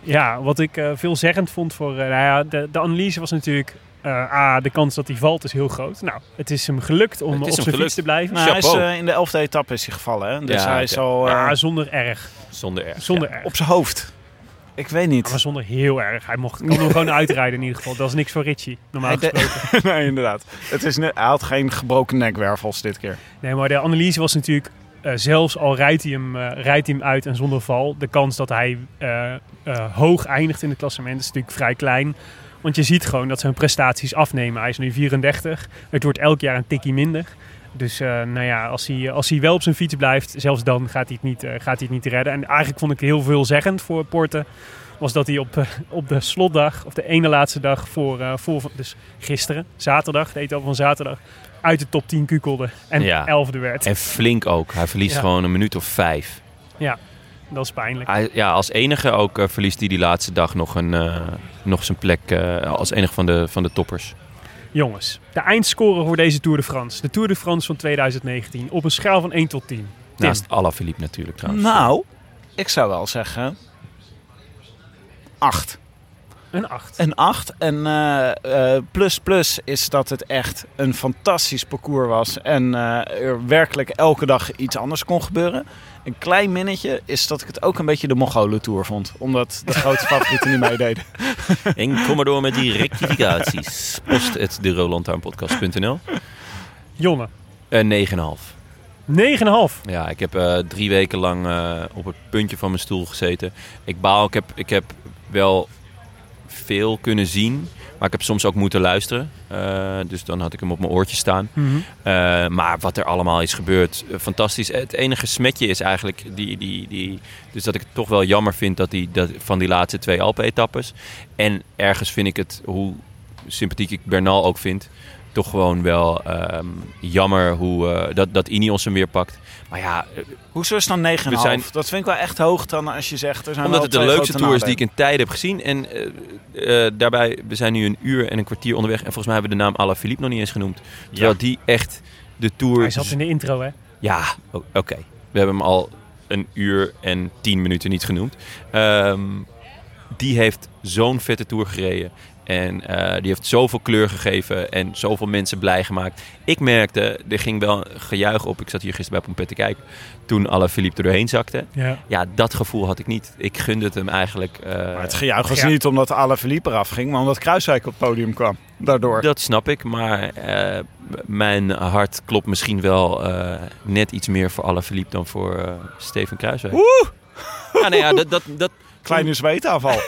Ja, wat ik eh, veelzeggend vond voor... eh, nou ja, de, de analyse was natuurlijk... eh A, de kans dat hij valt is heel groot. Nou, het is hem gelukt om op zijn gelukt. fiets te blijven. Nou, hij is, eh, in de elfde etappe is hij gevallen. Hè? Dus Ja, hij is al eh, Ja, zonder erg. Zonder erg. Zonder Ja. erg. op zijn hoofd. Ik weet niet. Maar zonder heel erg. Hij mocht, kon hem gewoon uitrijden in ieder geval. Dat is niks voor Richie, normaal gesproken. nee, inderdaad. Het is net, hij had geen gebroken nekwervels dit keer. Nee, maar de analyse was natuurlijk... eh, zelfs al rijdt hij, hem, eh, rijdt hij hem uit en zonder val... de kans dat hij eh, eh, hoog eindigt in het klassement is natuurlijk vrij klein. Want je ziet gewoon dat zijn prestaties afnemen. Hij is nu 34. Het wordt elk jaar een tikkie minder. Dus eh, nou ja, als hij, als hij wel op zijn fiets blijft... zelfs dan gaat hij het niet, eh, gaat hij het niet redden. En eigenlijk vond ik heel veelzeggend voor Porte... was dat hij op, eh, op de slotdag, of de ene laatste dag voor, eh, voor... Dus gisteren, zaterdag, de etappe van zaterdag... uit de top 10 kukelde en Ja. elfde werd. En flink ook. Hij verliest Ja. gewoon een minuut of vijf. Ja, dat is pijnlijk. Hij, ja, als enige ook eh, verliest hij die laatste dag nog, een, eh, nog zijn plek eh, als enige van de, van de toppers. Jongens, de eindscore voor deze Tour de France. De Tour de France van 2019. Op een schaal van 1 tot 10. Tim, Naast Alaphilippe natuurlijk trouwens. Nou, ik zou wel zeggen... Acht. Een 8. Een 8. En eh, eh, plus plus is dat het echt een fantastisch parcours was. En eh, er werkelijk elke dag iets anders kon gebeuren. Een klein minnetje is dat ik het ook een beetje de Mongolen Tour vond. Omdat de grote favorieten niet meededen. En kom maar door met die rectificaties. Post het de rolandtuinpodcast.nl. Jonne, Eh 9,5. 9,5. Ja, ik heb eh, drie weken lang eh, op het puntje van mijn stoel gezeten. Ik baal, ik heb, ik heb wel veel kunnen zien. Maar ik heb soms ook moeten luisteren. Eh, dus dan had ik hem op mijn oortje staan. Eh, maar wat er allemaal is gebeurd, eh, fantastisch. Het enige smetje is eigenlijk die, die, die, dus dat ik het toch wel jammer vind dat die, dat, van die laatste twee Alpen-etappes. En ergens vind ik het, hoe sympathiek ik Bernal ook vind, toch gewoon wel ehm, jammer hoe, eh, dat, dat Ineos hem weer pakt. Maar ja, eh, Hoezo is het dan 9,5? We zijn- Dat vind ik wel echt hoog dan als je zegt... Er zijn omdat het de leukste tour is die ik in tijden heb gezien. En eh, eh, daarbij, we zijn nu een uur en een kwartier onderweg. En volgens mij hebben we de naam Alaphilippe nog niet eens genoemd. Terwijl die echt de tour... Hij zat in de intro, hè? Ja, oké. We hebben hem al een uur en tien minuten niet genoemd. Ehm, die heeft zo'n vette tour gereden. En eh, die heeft zoveel kleur gegeven en zoveel mensen blij gemaakt. Ik merkte, er ging wel gejuich op. Ik zat hier gisteren bij Pompet te kijken. Toen alle Philippe er doorheen zakte. Ja. Ja, dat gevoel had ik niet. Ik gunde het hem eigenlijk. eh, Maar het gejuich was Ja. niet omdat alle Philippe eraf ging, maar omdat Kruiswijk op het podium kwam. Daardoor. Dat snap ik, maar eh, mijn hart klopt misschien wel eh, net iets meer voor alle Philippe dan voor eh, Steven Kruiswijk. Woe! Ja, nee, ja, dat, dat, dat, Kleine zweetaanval.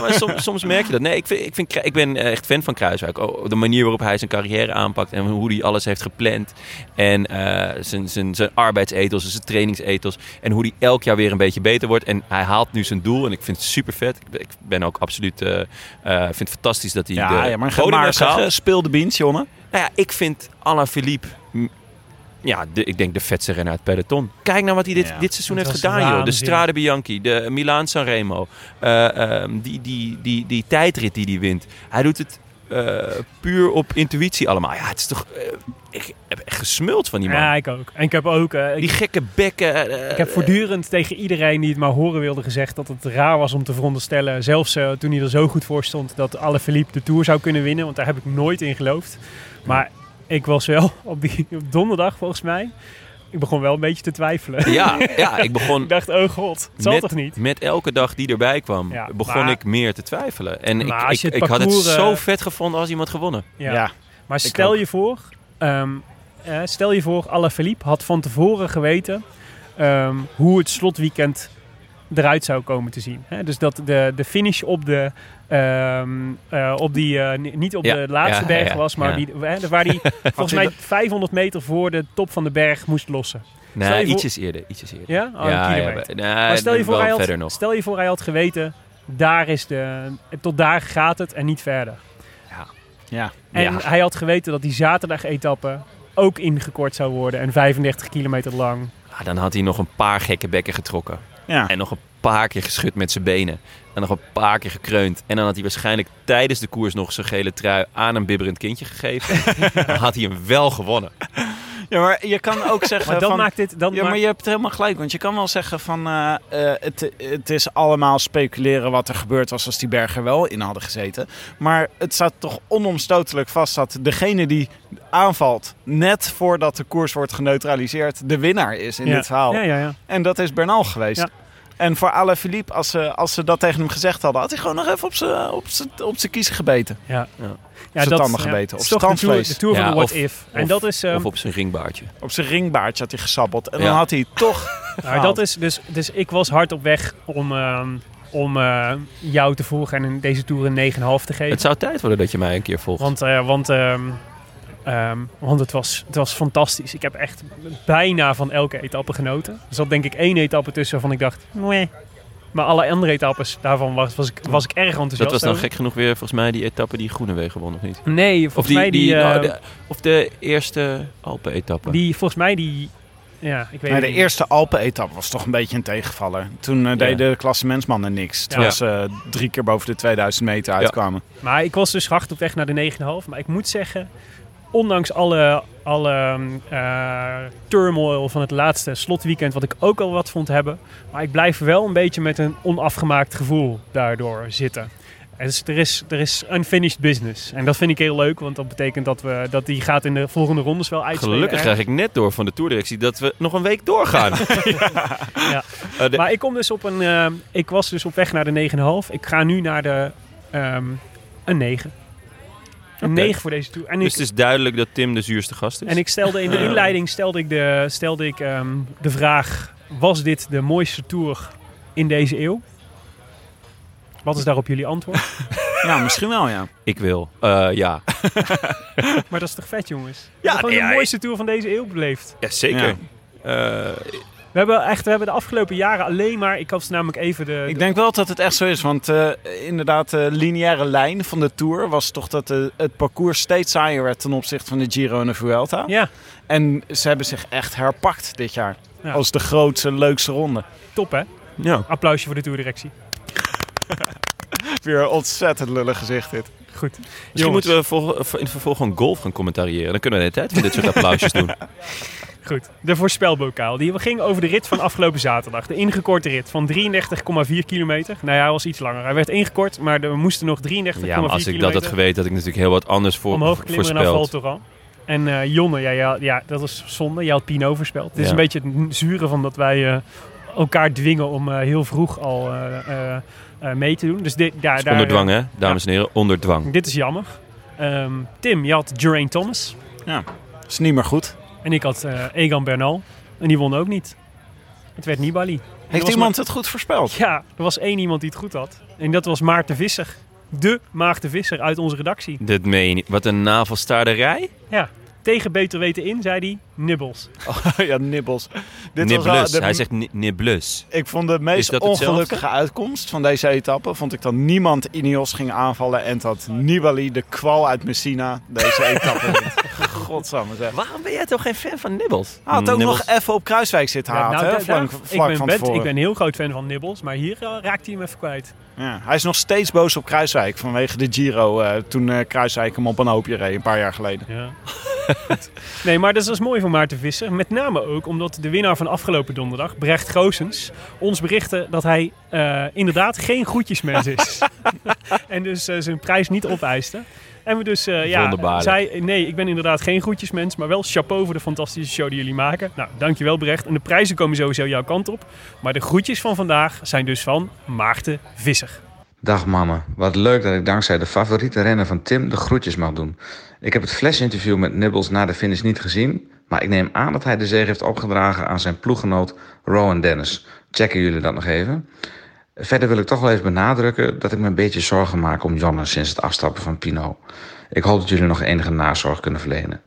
Maar soms, soms merk je dat. Nee, ik, vind, ik, vind, ik ben eh, echt fan van Kruiswijk. Oh, de manier waarop hij zijn carrière aanpakt en hoe hij alles heeft gepland. En eh, zijn, zijn, zijn arbeidsethos, en zijn trainingsethos. En hoe hij elk jaar weer een beetje beter wordt. En hij haalt nu zijn doel en ik vind het super vet. Ik ben, ook absoluut... eh, vind het fantastisch dat hij Ja, de ja maar maar zeggen, speel de beans, Jonne. Nou ja, ik vind Alain Philippe... Ja, de, ik denk de vetste renner uit peloton. Kijk naar wat hij dit, Ja. dit seizoen heeft gedaan, joh. De. Strade Bianchi, de Milaan Sanremo. ehm, die, die, die, die tijdrit die hij wint. Hij doet het eh, puur op intuïtie allemaal. Ja, het is toch... eh, ik heb echt gesmuld van die man. Ja, ik ook. En ik heb ook... ik, die gekke bekken. ik heb voortdurend tegen iedereen die het maar horen wilde gezegd dat het raar was om te veronderstellen. Zelfs toen hij er zo goed voor stond dat alle Philippe de Tour zou kunnen winnen. Want daar heb ik nooit in geloofd. Maar ik was wel op, die, op donderdag volgens mij. Ik begon wel een beetje te twijfelen. Ja, ja, ik begon... Ik dacht, oh god, het zal met, toch niet? Met elke dag die erbij kwam, Ja, begon maar- ik meer te twijfelen. En ik, ik, had het zo eh, vet gevonden als iemand gewonnen. Ja. Ja. Maar stel ook. je voor, ehm, eh, stel je voor, Alaphilippe had van tevoren geweten ehm, hoe het slotweekend eruit zou komen te zien. Hè? Dus dat de, de finish op de, ehm, eh, op die eh, ni- niet op Ja, de laatste ja, berg ja, was, maar ja. die, hè, waar die volgens mij 500 meter voor de top van de berg moest lossen. Nee, ietsjes eerder, ietsjes eerder. Ja? Oh, een nee, maar stel je, voor hij had, nog. stel je voor hij had geweten, daar is de, tot daar gaat het en niet verder. Ja. En Ja. hij had geweten dat die zaterdag-etappe ook ingekort zou worden en 35 kilometer lang. Ah, dan had hij nog een paar gekke bekken getrokken. Ja. En nog een paar keer geschud met zijn benen. En nog een paar keer gekreund. En dan had hij waarschijnlijk tijdens de koers nog zijn gele trui aan een bibberend kindje gegeven. dan had hij hem wel gewonnen. ja, maar je kan ook zeggen Maar dan van... maakt dit... Dan Ja, maar je hebt helemaal gelijk. Want je kan wel zeggen van... eh, eh, het, het is allemaal speculeren wat er gebeurd was als die bergen wel in hadden gezeten. Maar het staat toch onomstotelijk vast dat degene die aanvalt... net voordat de koers wordt geneutraliseerd... de winnaar is in ja. dit verhaal. Ja, ja, ja. En dat is Bernal geweest. Ja. En voor Alain Philippe, als ze, als ze dat tegen hem gezegd hadden... had hij gewoon nog even op zijn op zijn- op zijn kiezen gebeten. ja. Ja. Ja, zijn tanden ja, gebeten, is zijn de tour, tandvlees. de tour van Ja, de what of- if. En of- dat is, ehm, Of op zijn ringbaardje. Op zijn ringbaardje had hij gesabbeld. En Ja. dan had hij toch... nou, dat is dus, dus ik was hard op weg om, ehm, om eh, jou te volgen en in deze tour een 9,5 te geven. Het zou tijd worden dat je mij een keer volgt. Want, eh, want, ehm, ehm, want het, was, het was fantastisch. Ik heb echt bijna van elke etappe genoten. Er zat denk ik één etappe tussen waarvan ik dacht... Nee. Maar alle andere etappes, daarvan was, was, ik, was ik erg enthousiast dat was dan over. gek genoeg weer volgens mij die etappe die Groenewegen won, of niet? Nee, volgens Of die, mij die... die, eh, nou, de, of de eerste Alpen-etappe. die volgens mij die... Ja, ik weet Nee, de niet. eerste Alpen-etappe was toch een beetje een tegenvaller. Toen eh, deden de klassementsmannen niks. Terwijl Ja. ze drie keer boven de 2000 meter uitkwamen. Maar ik was dus hard op weg naar de 9,5. Maar ik moet zeggen, ondanks alle, alle eh, turmoil van het laatste slotweekend, wat ik ook al wat vond hebben. Maar ik blijf wel een beetje met een onafgemaakt gevoel daardoor zitten. En Dus er is, er is unfinished business. En dat vind ik heel leuk, want dat betekent dat, we, dat die gaat in de volgende rondes wel uitspelen. Gelukkig krijg ik net door van de toerdirectie dat we nog een week doorgaan. Ja. Eh, de- Maar ik kom dus op een. eh, ik was dus op weg naar de 9,5. Ik ga nu naar de ehm, een 9. Een Oké. 9 voor deze tour. En dus ik, het is duidelijk dat Tim de zuurste gast is. en ik stelde in de inleiding stelde ik de, stelde ik, ehm, de vraag: was dit de mooiste tour in deze eeuw? Wat is daarop jullie antwoord? Ja, misschien wel, ja. Ik wil. Eh, ja. maar dat is toch vet, jongens? Ja, hebben gewoon ja, de mooiste tour van deze eeuw beleefd. ja, zeker. Ja. Eh, We hebben echt, we hebben de afgelopen jaren alleen maar. Ik had namelijk even de. Ik de- denk wel dat het echt zo is. Want eh, inderdaad, de lineaire lijn van de Tour was toch dat de, het parcours steeds saaier werd ten opzichte van de Giro en de Vuelta. ja, En ze hebben zich echt herpakt dit jaar. Ja. Als de grootste, leukste ronde. top hè? ja. Applausje voor de tourdirectie. Weer een ontzettend lullig gezicht dit. Goed. Misschien moeten we in het vervolg gewoon golf gaan commentariëren. Dan kunnen we de hele tijd van dit soort applausjes doen. Goed, de voorspelbokaal. Die ging over de rit van afgelopen zaterdag. De ingekorte rit van 33,4 kilometer. Nou ja, hij was iets langer. Hij werd ingekort, maar we moesten nog 33,4 kilometer. Ja, maar als ik dat had geweten, had ik natuurlijk heel wat anders voor, omhoog klimmen naar voorspeld. Valtoran. En eh, Jonne, ja, ja, ja, dat was zonde. Jij had Pinot voorspeld. Het is Ja. een beetje het zure van dat wij eh, elkaar dwingen om eh, heel vroeg al eh, eh, eh, mee te doen. Dus dit, daar, daar, onder dwang, hè, dames en heren. Onder dwang. dit is jammer. Ehm, Tim, je had Geraint Thomas. Is niet meer goed. En ik had eh, Egan Bernal. En die won ook niet. Het werd Nibali. Heeft iemand het goed voorspeld? Ja, er was één iemand die het goed had. En dat was Maarten Visser. De Maarten Visser uit onze redactie. Dit meen je niet. Wat een navelstaarderij. Ja, tegen beter weten in, zei hij, nibbels. ja, nibbels. Dit was de- Hij zegt ni- niblus. Ik vond de meest ongelukkige uitkomst van deze etappe. Vond ik dat niemand Ineos ging aanvallen. En dat Nibali, de kwal uit Messina, deze etappe wint. Godsamme zeg. Waarom ben jij toch geen fan van nibbels? Hij had ook nog even op Kruiswijk zitten Ja, nou, hè, daar- vlak daar- vlak ik, ben van bent- ik ben een heel groot fan van Nibbles, maar hier eh, raakt hij hem even kwijt. Ja, hij is nog steeds boos op Kruiswijk vanwege de Giro. eh, toen eh, Kruiswijk hem op een hoopje reed, een paar jaar geleden. Ja. Nee, maar dat is mooi van Maarten Visser. Met name ook omdat de winnaar van afgelopen donderdag, Brecht Goossens, ons berichtte dat hij eh, inderdaad geen groetjesmens is. en dus zijn prijs niet opeiste. En we dus, eh ja, zei, nee, ik ben inderdaad geen groetjesmens, maar wel chapeau voor de fantastische show die jullie maken. Nou, dankjewel Brecht. En de prijzen komen sowieso jouw kant op. Maar de groetjes van vandaag zijn dus van Maarten Visser. Dag mannen, wat leuk dat ik dankzij de favoriete renner van Tim de groetjes mag doen. Ik heb het flash-interview met Nibbles na de finish niet gezien, maar ik neem aan dat hij de zege heeft opgedragen aan zijn ploeggenoot Rowan Dennis. Checken jullie dat nog even? Verder wil ik toch wel even benadrukken dat ik me een beetje zorgen maak om Jonne sinds het afstappen van Pino. Ik hoop dat jullie nog enige nazorg kunnen verlenen.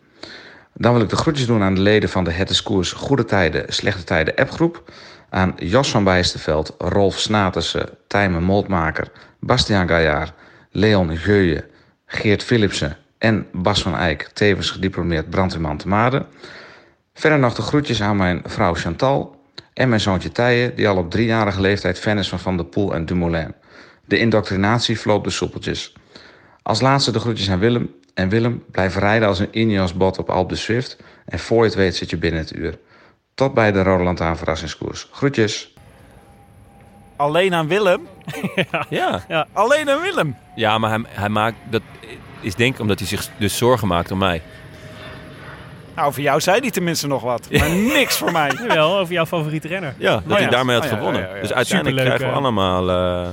Dan wil ik de groetjes doen aan de leden van de Het is Goede Tijden, Slechte Tijden appgroep. Aan Jos van Bijsterveld, Rolf Snatersen, Tijmen Moltmaker, Bastiaan Gaillard, Leon Geuyen, Geert Philipsen en Bas van Eyck, tevens gediplomeerd brandweerman te Maden. Verder nog de groetjes aan mijn vrouw Chantal en mijn zoontje Tijen, die al op driejarige leeftijd fan is van Van der Poel en Dumoulin. De indoctrinatie verloopt de soepeltjes. Als laatste de groetjes aan Willem. En Willem, blijf rijden als een Ineos-bot op Alpe de Swift. En voor je het weet zit je binnen het uur. Tot bij de Rode Lantaarn verrassingskoers. Groetjes. Alleen aan Willem. Ja. Alleen aan Willem. Ja, maar hij, hij maakt... Dat is denk ik omdat hij zich dus zorgen maakt om mij. Nou, voor jou zei hij tenminste nog wat. Maar niks voor mij. Jawel, over jouw favoriete renner. Ja, dat Oh hij daarmee had Oh ja, gewonnen. ja, ja, ja. Dus uiteindelijk Superleuk, krijgen we allemaal... eh,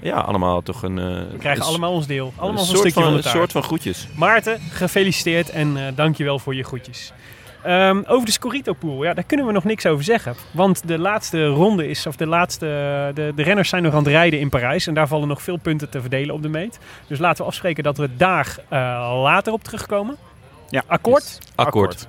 ja, allemaal toch een... eh, We krijgen een- allemaal ons deel. Allemaal een een soort stukje van, van de een taart. soort van groetjes. Maarten, gefeliciteerd en eh dankjewel voor je groetjes. Ehm, over de Scorito Pool, ja, daar kunnen we nog niks over zeggen. Want de laatste ronde is, of de laatste, de, de renners zijn nog aan het rijden in Parijs. En daar vallen nog veel punten te verdelen op de meet. Dus laten we afspreken dat we daar eh, later op terugkomen. Ja. Akkoord? Akkoord.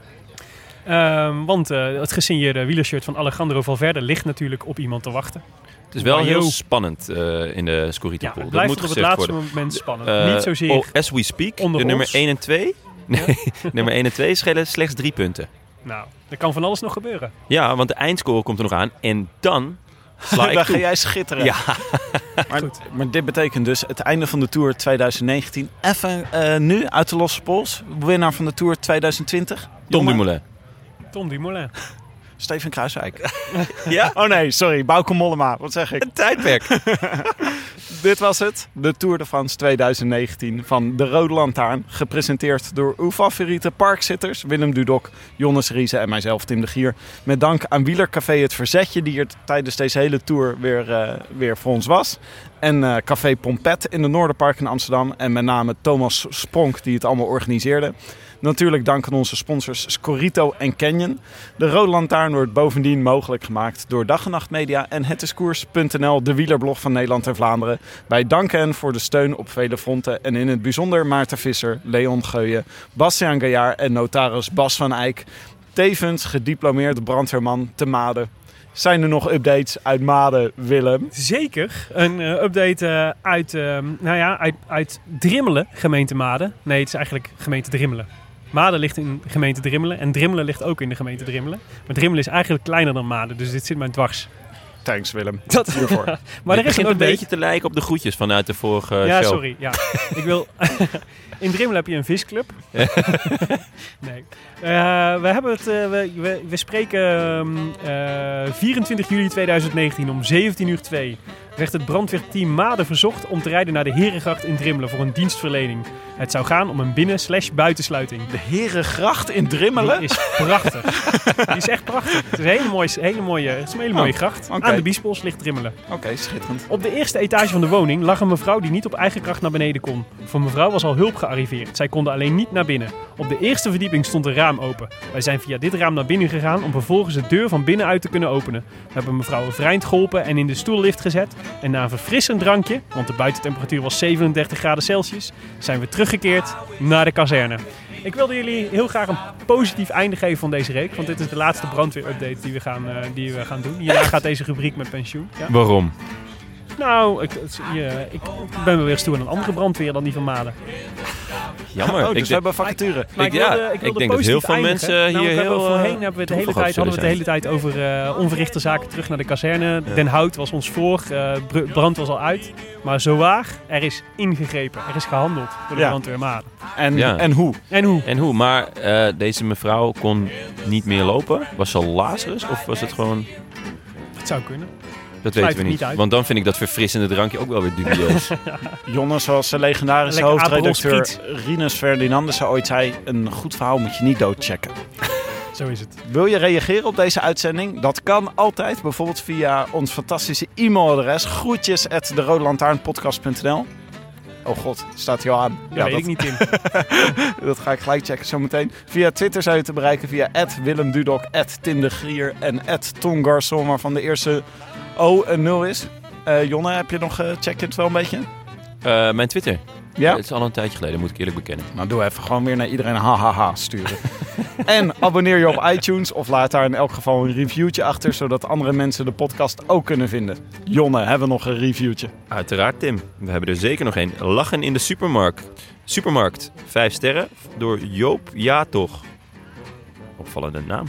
Ehm, want eh, het gesigneerde wielershirt van Alejandro Valverde ligt natuurlijk op iemand te wachten. Het is wel heel spannend eh, in de Scorito Ja, Pool. het Dat blijft moet op het laatste worden. moment spannend. Eh, Niet zozeer oh, as we speak, de nummer ons. 1 en 2... Nee, nummer 1 en 2 schelen slechts drie punten. Nou, er kan van alles nog gebeuren. Ja, want de eindscore komt er nog aan. En dan sla ik Daar ga jij schitteren. Ja, Maar, maar dit betekent dus het einde van de Tour 2019. Even eh, nu uit de losse pols. Winnaar van de Tour 2020. Tom Dumoulin. Tom Dumoulin. Steven Kruiswijk. Ja, Oh nee, sorry. Bauke Mollema. Wat zeg ik? een tijdperk. Dit was het. De Tour de France 2019 van de Rode Lantaarn. Gepresenteerd door uw favoriete parkzitters. Willem Dudok, Jonnes Riese en mijzelf Tim de Gier. Met dank aan Wielercafé Het Verzetje. Die er tijdens deze hele Tour weer, eh, weer voor ons was. En eh, Café Pompet in de Noorderpark in Amsterdam. En met name Thomas Spronk die het allemaal organiseerde. Natuurlijk dank aan onze sponsors Scorito en Canyon. De Rode Lantaarn wordt bovendien mogelijk gemaakt door Dag en Nacht Media en hetiskoers.nl, de wielerblog van Nederland en Vlaanderen. Wij danken hen voor de steun op vele fronten en in het bijzonder Maarten Visser, Leon Geuyen, Bastiaan Gaillard en notaris Bas van Eyck. Tevens gediplomeerd brandweerman te Maden. Zijn er nog updates uit Maden, Willem? Zeker. Een eh, update eh, uit, ehm, nou ja, uit, uit Drimmelen, gemeente Maden. Nee, het is eigenlijk gemeente Drimmelen. Maden ligt in de gemeente Drimmelen en Drimmelen ligt ook in de gemeente Drimmelen. Maar Drimmelen is eigenlijk kleiner dan Maden, dus dit zit mij dwars. Thanks Willem. Dat, Hiervoor. maar er is een beetje te lijken op de groetjes vanuit de vorige ja, show. sorry. Ja. Ik wil... In Drimmelen heb je een visclub. nee. Eh, we, hebben het, eh, we, we, we spreken ehm, eh, 24 juli 2019 om 17 uur 2 werd het brandweerteam Maden verzocht om te rijden naar de Herengracht in Drimmelen voor een dienstverlening. Het zou gaan om een binnen- buitensluiting. De Herengracht in Drimmelen? Die is prachtig. Die is echt prachtig. Het is een hele mooie, hele mooie, het is een hele mooie Oh, gracht. Aan de Biesbos ligt Drimmelen. Oké, schitterend. Op de eerste etage van de woning lag een mevrouw die niet op eigen kracht naar beneden kon. Voor mevrouw was al hulp gearriveerd. Zij konden alleen niet naar binnen. Op de eerste verdieping stond een raam open. Wij zijn via dit raam naar binnen gegaan om vervolgens de deur van binnenuit te kunnen openen. We hebben mevrouw overeind geholpen en in de stoellift gezet. En na een verfrissend drankje, want de buitentemperatuur was 37 graden Celsius, zijn we teruggekeerd naar de kazerne. Ik wilde jullie heel graag een positief einde geven van deze reeks. Want dit is de laatste brandweerupdate die we gaan, eh, die we gaan doen. Hierna gaat deze rubriek met pensioen. Ja. Waarom? Nou, ik, je- ik ben wel weer toe aan een andere brandweer dan die van Maden. Jammer. Oh, dus Ik we hebben vacature. Maar Ik- ik, ja, wilde, ik, ik wilde denk dat heel veel eindigen. mensen hier Namelijk hebben we heel, eh, Voorheen hebben we het de hele tijd, hadden we het de hele tijd over eh, onverrichte zaken terug naar de kazerne. Den Hout was ons voor, eh, br- brand was al uit. Maar zowaar, er is ingegrepen. Er is gehandeld door de Ja. brandweer Maden. En, Ja. en hoe? En hoe? En hoe? Maar eh, deze mevrouw kon niet meer lopen. Was ze al Lazarus of was het gewoon... Het zou kunnen. Dat weten we niet. Want dan vind ik dat verfrissende drankje ook wel weer dubieus. Jonne, zoals de legendarische Lekker hoofdredacteur Rinus Ferdinandes ooit zei... een goed verhaal moet je niet doodchecken. Zo is het. Wil je reageren op deze uitzending? Dat kan altijd, bijvoorbeeld via ons fantastische e-mailadres... groetjes at Oh god, staat hij al aan. Ja, weet dat, ik niet in. dat ga ik gelijk checken zometeen. Via Twitter zijn je te bereiken via Willem Dudok, Tim de Grier en Ton Garçon... waarvan de eerste O een 0 is. Eh, Jonne, heb je nog uh, check het wel een beetje? Eh, mijn Twitter. Ja? Het is al een tijdje geleden, moet ik eerlijk bekennen. Nou, doe even gewoon weer naar iedereen hahaha sturen. en abonneer je op iTunes of laat daar in elk geval een reviewtje achter, zodat andere mensen de podcast ook kunnen vinden. Jonne, hebben we nog een reviewtje? Uiteraard, Tim. We hebben er zeker nog één. Lachen in de supermarkt. Supermarkt. Vijf sterren door Joop Ja Toch. Opvallende naam.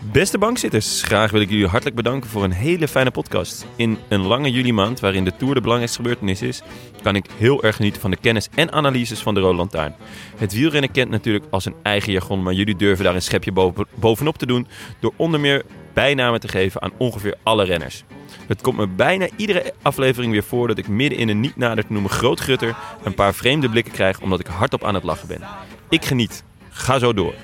Beste bankzitters, graag wil ik jullie hartelijk bedanken voor een hele fijne podcast. In een lange juli maand, waarin de Tour de belangrijkste gebeurtenis is, kan ik heel erg genieten van de kennis en analyses van de Rode Lantaarn. Het wielrennen kent natuurlijk als een eigen jargon, maar jullie durven daar een schepje boven, bovenop te doen door onder meer bijnamen te geven aan ongeveer alle renners. Het komt me bijna iedere aflevering weer voor dat ik midden in een niet nader te noemen groot grutter een paar vreemde blikken krijg omdat ik hardop aan het lachen ben. Ik geniet. Ga zo door.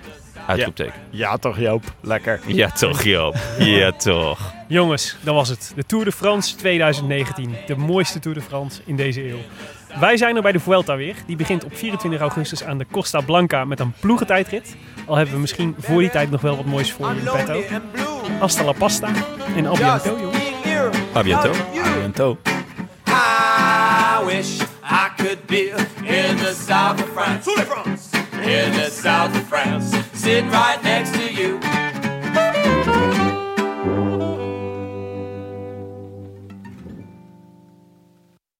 Uitroepteken. Ja. ja toch Joop, lekker. Ja toch Joop, ja toch. Jongens, dat was het. De Tour de France 2019. De mooiste Tour de France in deze eeuw. Wij zijn er bij de Vuelta weer. Die begint op 24 augustus aan de Costa Blanca met een ploegentijdrit. Al hebben we misschien voor die tijd nog wel wat moois voor je in petto. Hasta la pasta en a bientôt, jongens. A bientôt. A bientôt. I wish I could be in the south of France. In the south of France. sit right next to you.